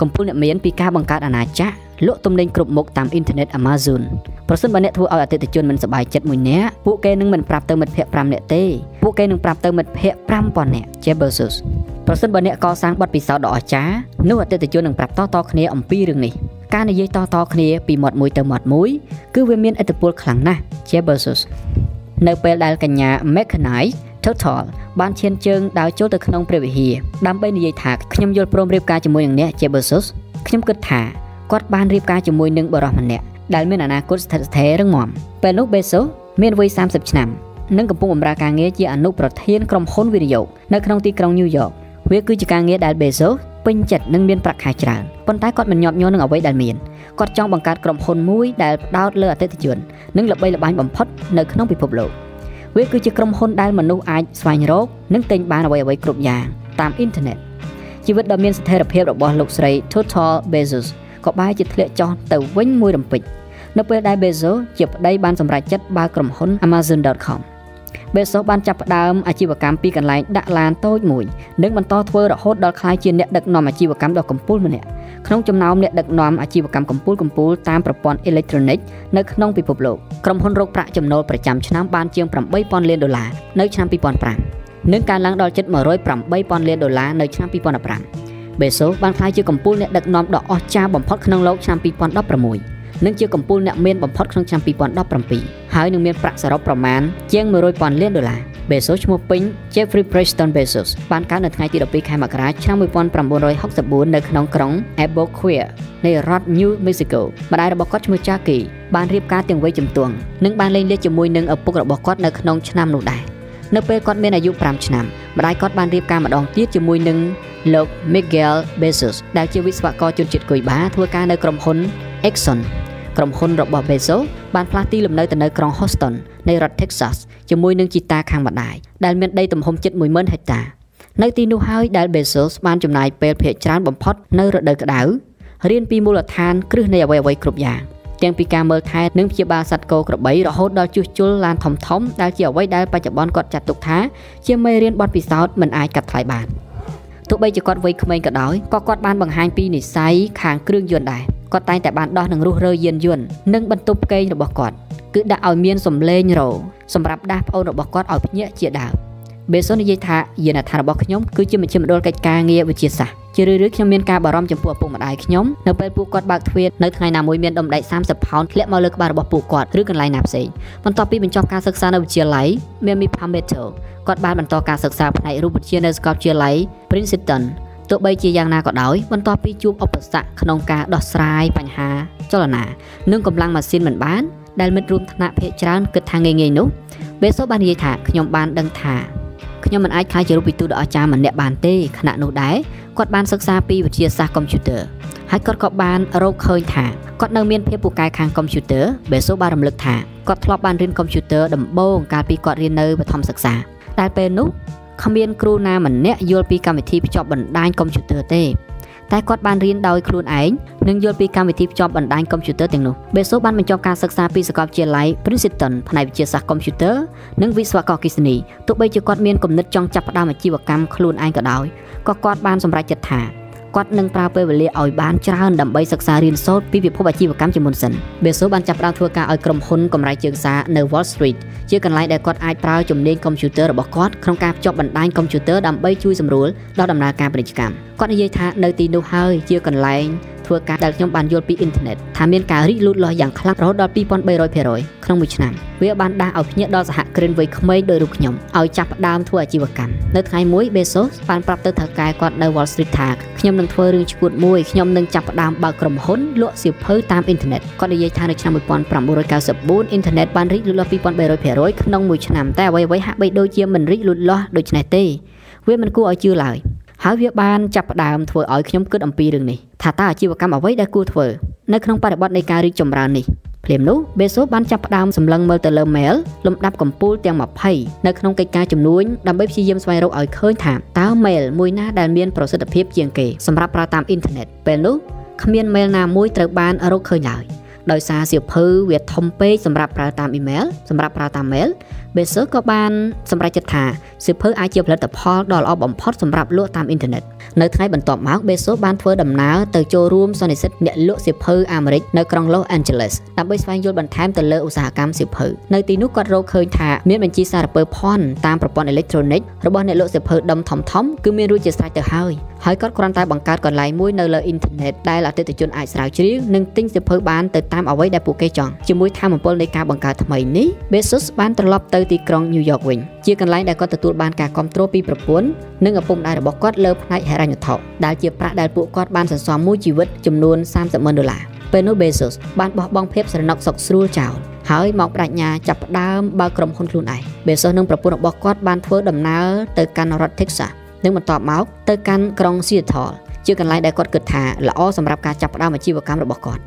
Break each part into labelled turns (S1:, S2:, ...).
S1: កំពូលអ្នកមានពីការបង្កើតអាណាចក្រលក់ទំនិញគ្រប់មុខតាមអ៊ីនធឺណិត Amazon ប្រសិនបើអ្នកធ្វើឲ្យអតិថិជនមិនសប្បាយចិត្តមួយនាក់ពួកគេនឹងមិនប្រាប់ទៅមិត្តភ័ក្តិ5នាក់ទេពួកគេនឹងប្រាប់ទៅមិត្តភ័ក្តិ5000នាក់ Jebusus ប្រសិនបើអ្នកកសាងបទពិសោធន៍ដ៏អស្ចារ្យនោះអតិថិជននឹងប្រាប់តៗគ្នាអំពីរឿងនេះការនិយាយតៗគ្នាពីមាត់មួយទៅមាត់មួយគឺវាមានឥទ្ធិពលខ្លាំងណាស់ Jebusus នៅពេលដែលកញ្ញា Mechanize Total បានឈានជើងដើរចូលទៅក្នុងព្រះវិហារដើម្បីនិយាយថាខ្ញុំយល់ព្រមរៀបការជាមួយនឹងអ្នក Jebusus ខ្ញុំគិតថាគាត់បានរៀបការជាមួយនឹងបរិសម្នាក់ដែលមានអនាគតស្ថិតស្ថេររឹងមាំពេលនោះ Bezos មានវ័យ30ឆ្នាំនិងកំពុងបម្រើការងារជាអនុប្រធានក្រុមហ៊ុនវិនិយោគនៅក្នុងទីក្រុងញូវយ៉កវាគឺជាការងារដែល Bezos ពេញចិត្តនិងមានប្រាក់ខែច្រើនប៉ុន្តែគាត់មិនញាប់ញ័រនឹងអ្វីដែលមានគាត់ចង់បង្កើតក្រុមហ៊ុនមួយដែលផ្ដោតលើអតិថិជននិងល្បីល្បាញបំផុតនៅក្នុងពិភពលោក វាគឺជាក្រុមហ៊ុនដែលមនុស្សអាចស្វែងរកនិងទិញបានអ្វីៗគ្រប់យ៉ាងតាមអ៊ីនធឺណិតជីវិតដ៏មានស្ថិរភាពរបស់លោកស្រី Total Bezos ក៏បែរជាធ្លាក់ចុះទៅវិញមួយរំពេចនៅពេលដែល Bezos ជាប្តីបានសម្រេចចិត្តបើកក្រុមហ៊ុន Amazon.com Bezos បានចាប់ផ្ដើមអាជីវកម្មពីកន្លែងដាក់ឡានតូចមួយនិងបន្តធ្វើរហូតដល់ក្លាយជាអ្នកដឹកនាំអាជីវកម្មដ៏កំពូលម្នាក់ក្នុងចំណោមអ្នកដឹកនាំអាជីវកម្មកំពូលកំពូលតាមប្រព័ន្ធអេឡិចត្រូនិកនៅក្នុងពិភពលោកក្រុមហ៊ុនរកប្រាក់ចំណូលប្រចាំឆ្នាំបានជាង8000លានដុល្លារនៅឆ្នាំ2005និងកើនឡើងដល់ជិត108,000លានដុល្លារនៅឆ្នាំ2015 Bezos បានក្លាយជាកំពូលអ្នកដឹកនាំដ៏អស្ចារ្យបំផុតក្នុងលោកឆ្នាំ2016 និងជាកំពូលអ្នកមានបំផុតក្នុងឆ្នាំ2017ហើយនឹងមានប្រាក់សរុបប្រមាណជាង100,000លានដុល្លារ Bezos ឈ្មោះពេញ Jeffrey Preston Bezos បានកើតនៅថ្ងៃទី12ខែមករាឆ្នាំ1964នៅក្នុងក្រុង Albuquerque នៃរដ្ឋ New Mexico ម្ដាយរបស់គាត់ឈ្មោះ Jackie បានរៀបការទាំងវ័យជំទង់និងបានលែងលះជាមួយនឹងឪពុករបស់គាត់នៅក្នុងឆ្នាំនោះដែរនៅពេលគាត់មានអាយុ5ឆ្នាំម្ដាយគាត់បានរៀបការម្ដងទៀតជាមួយនឹងលោក Miguel Bezos ដែលជាវិស្វករជនជាតិគុយបាធ្វើការនៅក្រុមហ៊ុន Exxon ក្រុមហ៊ុនរបស់ Bezos បានផ្លាស់ទីលំនៅទៅនៅក្រុង Houston នៃរដ្ឋ Texas ជាមួយនឹងជីតាខាងម្ដាយដែលមានដីទំហំជិត10000ហិកតានៅទីនោះហើយដែល Bezos បានចំណាយពេលភាគច្រើនបំផុតនៅរដូវក្តៅរៀនពីមូលដ្ឋានគ្រឹះនៃអ្វីៗគ្រប់យ៉ាងទាំងពីការមើលថែនិងព្យាបាលសត្វគោក្របីរហូតដល់ជួសជុលឡានធំធំដែលជាអ្វីដែលបច្ចុប្បន្នគាត់ចាត់ទុកថាជាមេរៀនបទពិសោធន៍មិនអាចកាត់ថ្លៃបាន ទោះបីជាគាត់វ័យក្មេងក៏ដោយក៏គាត់បានបង្ហាញពីនិស័យខាងគ្រឿងយន្តដែរគាត់តែងតែបានដោះនឹងរុះរើយានយន្តនិងបន្ទប់កេងរបស់គាត់គឺដាក់ឲ្យមានសំឡេងរោសម្រាប់ដាស់ប្អូនរបស់គាត់ឲ្យភ្ញាក់ជាដើម បេសូនិយាយថាយានដ្ឋានរបស់ខ្ញុំគឺជាមជ្ឈមណ្ឌលកិច្ចការងារវិទ្យាសាស្ត្រជារឿយៗខ្ញុំមានការបារម្ភចំពោះឪពុកម្ដាយខ្ញុំនៅពេលពួកគាត់បើកទ្វារនៅថ្ងៃណាមួយមានដុំដែក30ផោនធ្លាក់មកលើក្បាលរបស់ពួកគាត់ឬកន្លែងណាផ្សេងបន្ទាប់ពីបញ្ចប់ការសិក្សានៅវិទ្យាល័យ Miami Palmetto គាត់បានបន្តការសិក្សាផ្នែករូបវិទ្យានៅសាកលវិទ្យាល័យ Princeton ទោះបីជាយ៉ាងណាក៏ដោយបន្ទាប់ពីជួបឧបសគ្គក្នុងការដោះស្រាយបញ្ហាចលនានិងកម្លាំងម៉ាស៊ីនមិនបានដែលមិត្តរួមថ្នាក់ភាគច្រើនគិតថាងាយៗនោះបេសូបាននិយាយថាខ្ញុំបានដឹងថា ខ្ញុំមិនអាចខ្លាចជារូបពិទូដ៏អស្ចារ្យម្នាក់បានទេខណៈនោះដែរគាត់បានសិក្សាពីវិទ្យាសាស្ត្រកុំព្យូទ័រហើយគាត់ក៏បានរកឃើញថាគាត់នៅមានភាពពូកែខាងកុំព្យូទ័របេសូបានរំលឹកថាគាត់ធ្លាប់បានរៀនកុំព្យូទ័រដំបូងកាលពីគាត់រៀននៅបឋមសិក្សាតែពេលនោះគ្មានគ្រូណាម្នាក់យល់ពីកម្មវិធីភ្ជាប់បណ្ដាញកុំព្យូទ័រទេ តែគាត់បានរៀនដោយខ្លួនឯងនិងយល់ពីកម្មវិធីភ្ជាប់បណ្ដាញកុំព្យូទ័រទាំងនោះ Beso បានបញ្ចប់ការសិក្សាពីសាកលវិទ្យាល័យ Princeton ផ្នែកវិទ្យាសាស្ត្រកុំព្យូទ័រនិងវិស្វករអគ្គិសនីទោះបីជាគាត់មានគំនិតចង់ចាប់ផ្ដើមអាជីវកម្មខ្លួនឯងក៏ដោយក៏គាត់បានសម្រេចចិត្តថា គាត់នឹងប្រើពេលវេលាឲ្យបានច្រើនដើម្បីសិក្សារៀនសូត្រពីពិភពអាជីវកម្មជាមុនសិន Bezos បានចាប់ផ្ដើមធ្វើការឲ្យក្រុមហ៊ុនកម្រៃជើងសារនៅ Wall Street ជាកន្លែងដែលគាត់អាចប្រើជំនាញកុំព្យូទ័ររបស់គាត់ក្នុងការភ្ជាប់បណ្ដាញកុំព្យូទ័រដើម្បីជួយសម្រួលដល់ដំណើរការពាណិជ្ជកម្មគាត់និយាយថានៅទីនោះហើយជាកន្លែង ធ្វើការដែលខ្ញុំបានយល់ពីអ៊ីនធឺណិតថាមានការរីកលូតលាស់យ៉ាងខ្លាំងរហូតដល់2300%ក្នុងមួយឆ្នាំវាបានដាស់ឲ្យភ្ញាក់ដល់សហគ្រិនវ័យក្មេងដោយរូបខ្ញុំឲ្យចាប់ផ្ដើមធ្វើអាជីវកម្មនៅថ្ងៃមួយ Bezos បានប្រាប់ទៅថៅកែគាត់នៅ Wall Street ថាខ្ញុំនឹងធ្វើរឿងឈួតមួយខ្ញុំនឹងចាប់ផ្ដើមបើកក្រុមហ៊ុនលក់សៀវភៅតាមអ៊ីនធឺណិតគាត់និយាយថានៅឆ្នាំ1994អ៊ីនធឺណិតបានរីកលូតលាស់2300%ក្នុងមួយឆ្នាំតែអ្វីៗហាក់បីដូចជាមិនរីកលូតលាស់ដូចនេះទេវាមិនគួរឲ្យជឿឡើយ ហើយវាបានចាប់ផ្ដើមធ្វើឲ្យខ្ញុំគិតអំពីរឿងនេះថាតើអាជីវកម្មអ្វីដែលគួរធ្វើនៅក្នុងបរិបទនៃការរីកចម្រើននេះភ្លាមនោះ Bezos បានចាប់ផ្ដើមសម្លឹងមើលទៅលើ mail លំដាប់កំពូលទាំង20នៅក្នុងកិច្ចការជំនួញដើម្បីព្យាយាមស្វែងរកឲ្យឃើញថាតើ mail មួយណាដែលមានប្រសិទ្ធភាពជាងគេសម្រាប់ប្រើតាមអ៊ីនធឺណិតពេលនោះគ្មាន mail ណាមួយត្រូវបានរកឃើញឡើយដោយសារសៀវភៅវាធំពេកសម្រាប់ប្រើតាមអ៊ីមែលសម្រាប់ប្រើតាម mail Bezos ក៏បានសម្រេចចិត្តថាសៀវភៅអាចជាផលិតផលដ៏ល្អបំផុតសម្រាប់លក់តាមអ៊ីនធឺណិតនៅថ្ងៃបន្ទាប់មក Bezos បានធ្វើដំណើរទៅចូលរួមសន្និសីទអ្នកលក់សៀវភៅអាមេរិកនៅក្រុង Los Angeles ដើម្បីស្វែងយល់បន្ថែមទៅលើឧស្សាហកម្មសៀវភៅនៅទីនោះគាត់រកឃើញថាមានបញ្ជីសារពើភ័ណ្ឌតាមប្រព័ន្ធអេឡិចត្រូនិករបស់អ្នកលក់សៀវភៅដុំធំធំគឺមានរួចជាស្រេចទៅហើយ ហើយគាត់គ្រាន់តែបង្កើតកន្លែងមួយនៅលើអ៊ីនធឺណិតដែលអតិថិជនអាចស្រាវជ្រាវនិងទិញសៀវភៅបានទៅតាមអ្វីដែលពួកគេចង់ជាមួយធម៌ពលនៃការបង្កើតថ្មីនេះ Bezos បានត្រឡប់ទៅទីក្រុង New York វិញជាកន្លែងដែលគាត់ទទួលបានការគ្រប់គ្រងពីប្រពន្ធនិងឪពុកម្ដាយរបស់គាត់លើផ្នែកហិរញ្ញវត្ថុដែលជាប្រាក់ដែលពួកគាត់បានសន្សំមួយជីវិតចំនួន30ម៉ឺនដុល្លារពេលនោះ Bezos បានបោះបង់ភាពស្រណុកសុកស្រួលចោលហើយមកបដិញ្ញាចាប់ផ្ដើមបើកក្រុមហ៊ុនខ្លួនឯង Bezos និងប្រពន្ធរបស់គាត់បានធ្វើដំណើរទៅកាន់រដ្ឋ Texas និងបន្ទាប់មកទៅកាន់ក្រុង Seattle ជាកន្លែងដែលគាត់គិតថាល្អសម្រាប់ការចាប់ផ្ដើមអាជីវកម្មរបស់គាត់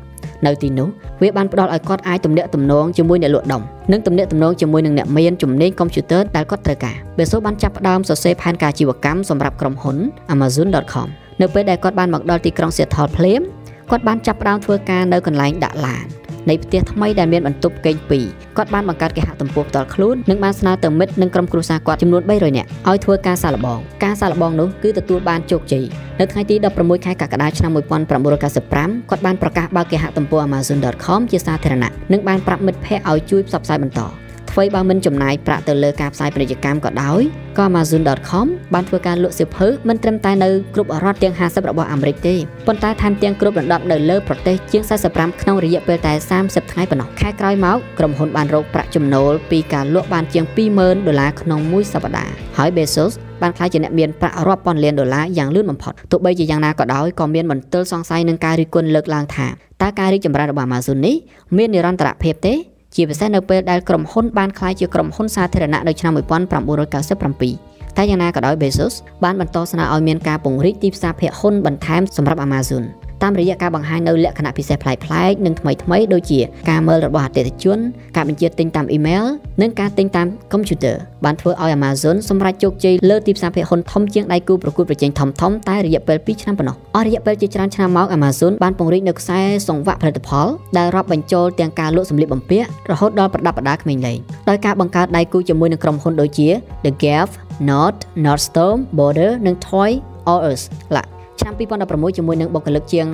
S1: នៅទីនោះវាបានផ្ដល់ឲ្យគាត់អាចទំនាក់ទំនងជាមួយអ្នកលក់ដុំនិងទំនាក់ទំនងជាមួយនឹងអ្នកមានជំនាញកុំព្យូទ័រដែលគាត់ត្រូវការ Bezos បានចាប់ផ្ដើមសរសេរផែនការអាជីវកម្មសម្រាប់ក្រុមហ៊ុន Amazon.com នៅពេលដែលគាត់បានមកដល់ទីក្រុង Seattle ភ្លាម គាត់បានចាប់ផ្ដើមធ្វើការនៅកន្លែងដាក់ឡាននៃផ្ទះថ្មីដែលមានបន្ទប់គេងពីរគាត់បានបង្កើតគេហទំព័រផ្ទាល់ខ្លួននិងបានស្នើទៅមិត្តនិងក្រុមគ្រួសារគាត់ចំនួន300នាក់ឲ្យធ្វើការសាកល្បងការសាកល្បងនោះគឺទទួលបានជោគជ័យនៅថ្ងៃទី16ខែកក្កដាឆ្នាំ1995គាត់បានប្រកាសបើកគេហទំព័រ amazon.com ជាសាធារណៈនិងបានប្រាប់មិត្តភ័ក្តិឲ្យជួយផ្សព្វផ្សាយបន្ត អ្វីបើមិនចំណាយប្រាក់ទៅលើការផ្សាយពាណិជ្ជកម្មក៏ដោយក៏ Amazon.com បានធ្វើការលក់សៀវភៅមិនត្រឹមតែនៅគ្រប់រដ្ឋទាំង50របស់អាមេរិកទេប៉ុន្តែថែមទាំងគ្រប់ដណ្ដប់នៅលើប្រទេសជាង45ក្នុងរយៈពេលតែ30ថ្ងៃប៉ុណ្ណោះខែក្រោយមកក្រុមហ៊ុនបានរកប្រាក់ចំណូលពីការលក់បានជាង20000ដុល្លារក្នុងមួយសប្តាហ៍ហើយ Bezos បានក្លាយជាអ្នកមានប្រាក់រាប់ពាន់លានដុល្លារយ៉ាងលឿនបំផុតទោះបីជាយ៉ាងណាក៏ដោយក៏មានមន្ទិលសង្ស័យនឹងការរិះគន់លើកឡើងថាតើការរីកចម្រើនរបស់ Amazon នេះមាននិរន្តរភាពទេ ជាពិសេសនៅពេលដែលក្រុមហ៊ុនបានក្លាយជាក្រុមហ៊ុនសាធារណៈនៅឆ្នាំ1997តែយ៉ាងណាក៏ដោយ Bezos បានបន្តស្នើឲ្យមានការពង្រីកទីផ្សារភាគហ៊ុនបន្ថែមសម្រាប់ Amazon តាមរយៈការបង្ហាញនៅលក្ខណៈពិសេសប្លែកៗនិងថ្មីៗដូចជាការមើលរបស់អតិថិជន ការបញ្ជាទិញតាមអ៊ីមែលនិងការទិញតាមកុំព្យូទ័របានធ្វើឲ្យ Amazon សម្រេចជោគជ័យលើទីផ្សារភាគហ៊ុនធំជាងដៃគូប្រកួតប្រជែងធំៗតែរយៈពេល2ឆ្នាំប៉ុណ្ណោះអស់រយៈពេលជាច្រើនឆ្នាំមក Amazon បានពង្រីកនៅខ្សែសង្វាក់ផលិតផលដែលរាប់បញ្ចូលទាំងការលក់សម្លៀកបំពាក់រហូតដល់ប្រដាប់ប្រដាក្មេងលេងដោយការបង្កើតដៃគូជាមួយនឹងក្រុមហ៊ុនដូចជា The Gap, Nord, Nordstrom, Border និង Toy R Us ឡា ឆ្នាំ2016ជាមួយនឹងបុគ្គលិកជាង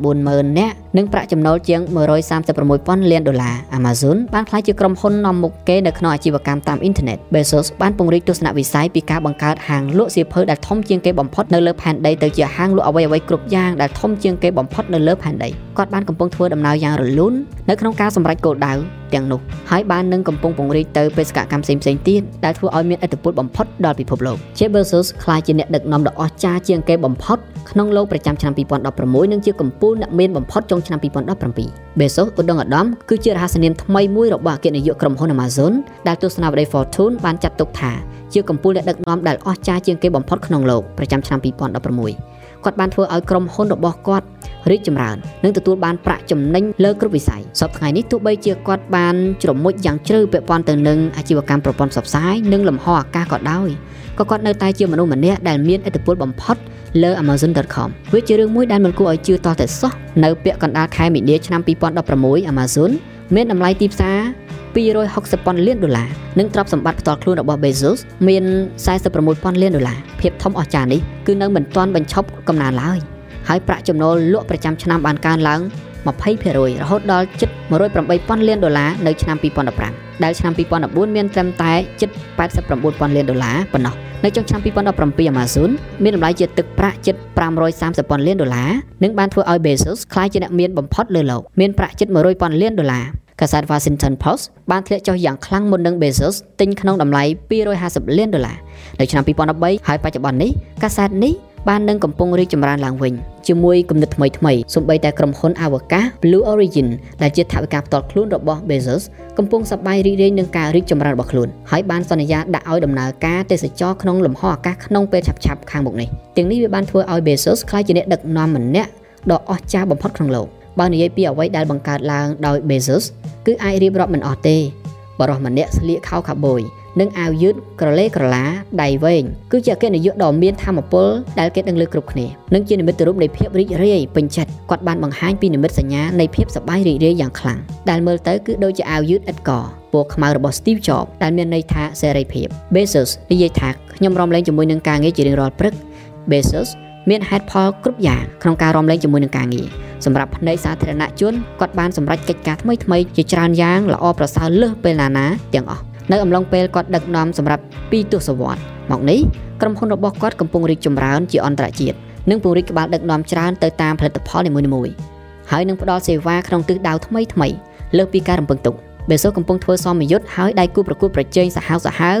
S1: 540000នាក់និងប្រាក់ចំណូលជាង136,000លានដុល្លារ Amazon បានក្លាយជាក្រុមហ៊ុននាំមុខគេនៅក្នុងអាជីវកម្មតាមអ៊ីនធឺណិត Bezos បានពង្រីកទស្សនវិស័យពីការបង្កើតហាងលក់សៀវភៅដែលធំជាងគេបំផុតនៅលើផែនដីទៅជាហាងលក់អ្វីៗគ្រប់យ៉ាងដែលធំជាងគេបំផុតនៅលើផែនដី គាត់បានកំពុងធ្វើដំណើរយ៉ាងរលូននៅក្នុងការសម្រេចគោលដៅទាំងនោះហើយបាននឹងកំពុងពង្រីកទៅបេសកកម្មផ្សេងៗទៀតដែលធ្វើឲ្យមានឥទ្ធិពលបំផុតដល់ពិភពលោក Jeff Bezos ក្លាយជាអ្នកដឹកនាំដ៏អស្ចារ្យជាងគេបំផុតក្នុងលោកប្រចាំឆ្នាំ2016និងជាកំពូលអ្នកមានបំផុតចុងឆ្នាំ2017 Bezos ឧត្តមឧត្តមគឺជារហស្សនាមថ្មីមួយរបស់អគ្គនាយកក្រុមហ៊ុន Amazon ដែលទស្សនាវដ្តី Fortune បានចាត់ទុកថាជាកំពូលអ្នកដឹកនាំដែលអស្ចារ្យជាងគេបំផុតក្នុងលោកប្រចាំឆ្នាំ2016 គាត់បានធ្វើឲ្យក្រុមហ៊ុនរបស់គាត់រីកចម្រើននិងទទួលបានប្រាក់ចំណេញលើគ្រប់វិស័យសពថ្ងៃនេះទោះបីជាគាត់បានជ្រមុជយ៉ាងជ្រៅពាក់ព័ន្ធទៅនឹងអាជីវកម្មប្រព័ន្ធផ្សព្វផ្សាយនិងលំហអាកាសក៏ដោយក៏គាត់នៅតែជាមនុស្សម្នាក់ដែលមានឥទ្ធិពលបំផុតលើ amazon.com វាជារឿងមួយដែលមិនគួរឲ្យជឿតោះតែសោះនៅពាក់កណ្ដាលខែមីនាឆ្នាំ2016 Amazon មានតម្លៃទីផ្សារ 260ពាន់លានដុល្លារនិងទ្រព្យសម្បត្តិផ្ទាល់ខ្លួនរបស់ Bezos មាន46ពាន់លានដុល្លារភាពធំអស្ចារ្យនេះគឺនៅមិនទាន់បញ្ឈប់កំណើនឡើយហើយប្រាក់ចំណូលលក់ប្រចាំឆ្នាំបានកើនឡើង20%រហូតដល់ជិត108,000លានដុល្លារនៅឆ្នាំ2015ដែលឆ្នាំ2014មានត្រឹមតែជិត89,000លានដុល្លារប៉ុណ្ណោះនៅចុងឆ្នាំ2017 Amazon មានតម្លៃជាទឹកប្រាក់ជិត530,000លានដុល្លារនិងបានធ្វើឲ្យ Bezos ក្លាយជាអ្នកមានបំផុតលើโลกមានប្រាក់ជិត100,000លានដុល្លារ កាសែត Washington Post បានធ្លាក់ចុះយ៉ាងខ្លាំងមុននឹង Bezos ទិញក្នុងតម្លៃ250លានដុល្លារនៅឆ្នាំ2013ហើយបច្ចុប្បន្ននេះកាសែតនេះបាននឹងកំពុងរីកចម្រើនឡើងវិញជាមួយគំនិតថ្មីថ្មីសម្បីតែក្រុមហ៊ុនអវកាស Blue Origin ដែលជាថវិកាផ្ទាល់ខ្លួនរបស់ Bezos កំពុងសប្បាយរីករាយនឹងការរីកចម្រើនរបស់ខ្លួនហើយបានសន្យាដាក់ឲ្យដំណើរការទេសចរក្នុងលំហអាកាសក្នុងពេលឆាប់ៗខាងមុខនេះទាំងនេះវាបានធ្វើឲ្យ Bezos ក្លាយជាអ្នកដឹកនាំម្នាក់ដ៏អស្ចារ្យបំផុតក្នុងលោក បើនិយាយពីអ្វីដែលបង្កើតឡើងដោយ Bezos គឺអាចរៀបរាប់មិនអស់ទេបរិះម្នាក់ស្លៀកខោខាប៊យនិងអាវយឺតក្រឡេក្រឡាដៃវែងគឺជាអគ្គនាយកដ៏មានធម៌ពលដែលគេដឹងលើគ្រប់គ្នានិងជានិមិត្តរូបនៃភាពរីករាយពេញចិត្តគាត់បានបង្ហាញពីនិមិត្តសញ្ញានៃភាពសប្បាយរីករាយយ៉ាងខ្លាំងដែលមើលទៅគឺដូចជាអាវយឺតឥតកពណ៌ខ្មៅរបស់ Steve Jobs ដែលមានន័យថាសេរីភាព Bezos និយាយថាខ្ញុំរំលែងជាមួយនឹងការងារជារៀងរាល់ព្រឹក Bezos មានហេតុផលគ្រប់យ៉ាងក្នុងការរំលែងជាមួយនឹងការងារសម្រាប់ផ្នែកសាធារណជនគាត់បានសម្រេចកិច្ចការថ្មីថ្មីជាច្រើនយ៉ាងល្អប្រសើរលើសពេលណាណាទាំងអស់នៅអំឡុងពេលគាត់ដឹកនាំសម្រាប់2ទសវត្សរ៍មកនេះក្រុមហ៊ុនរបស់គាត់កំពុងរីកចម្រើនជាអន្តរជាតិនិងពង្រីកក្បាលដឹកនាំច្រើនទៅតាមផលិតផលនីមួយៗហើយនឹងផ្ដល់សេវាក្នុងទិសដៅថ្មីថ្មីលើសពីការរំពឹងទុកបេសូកំពុងធ្វើសមយុទ្ធហើយដៃគូប្រកួតប្រជែងសាហាវសាហាវ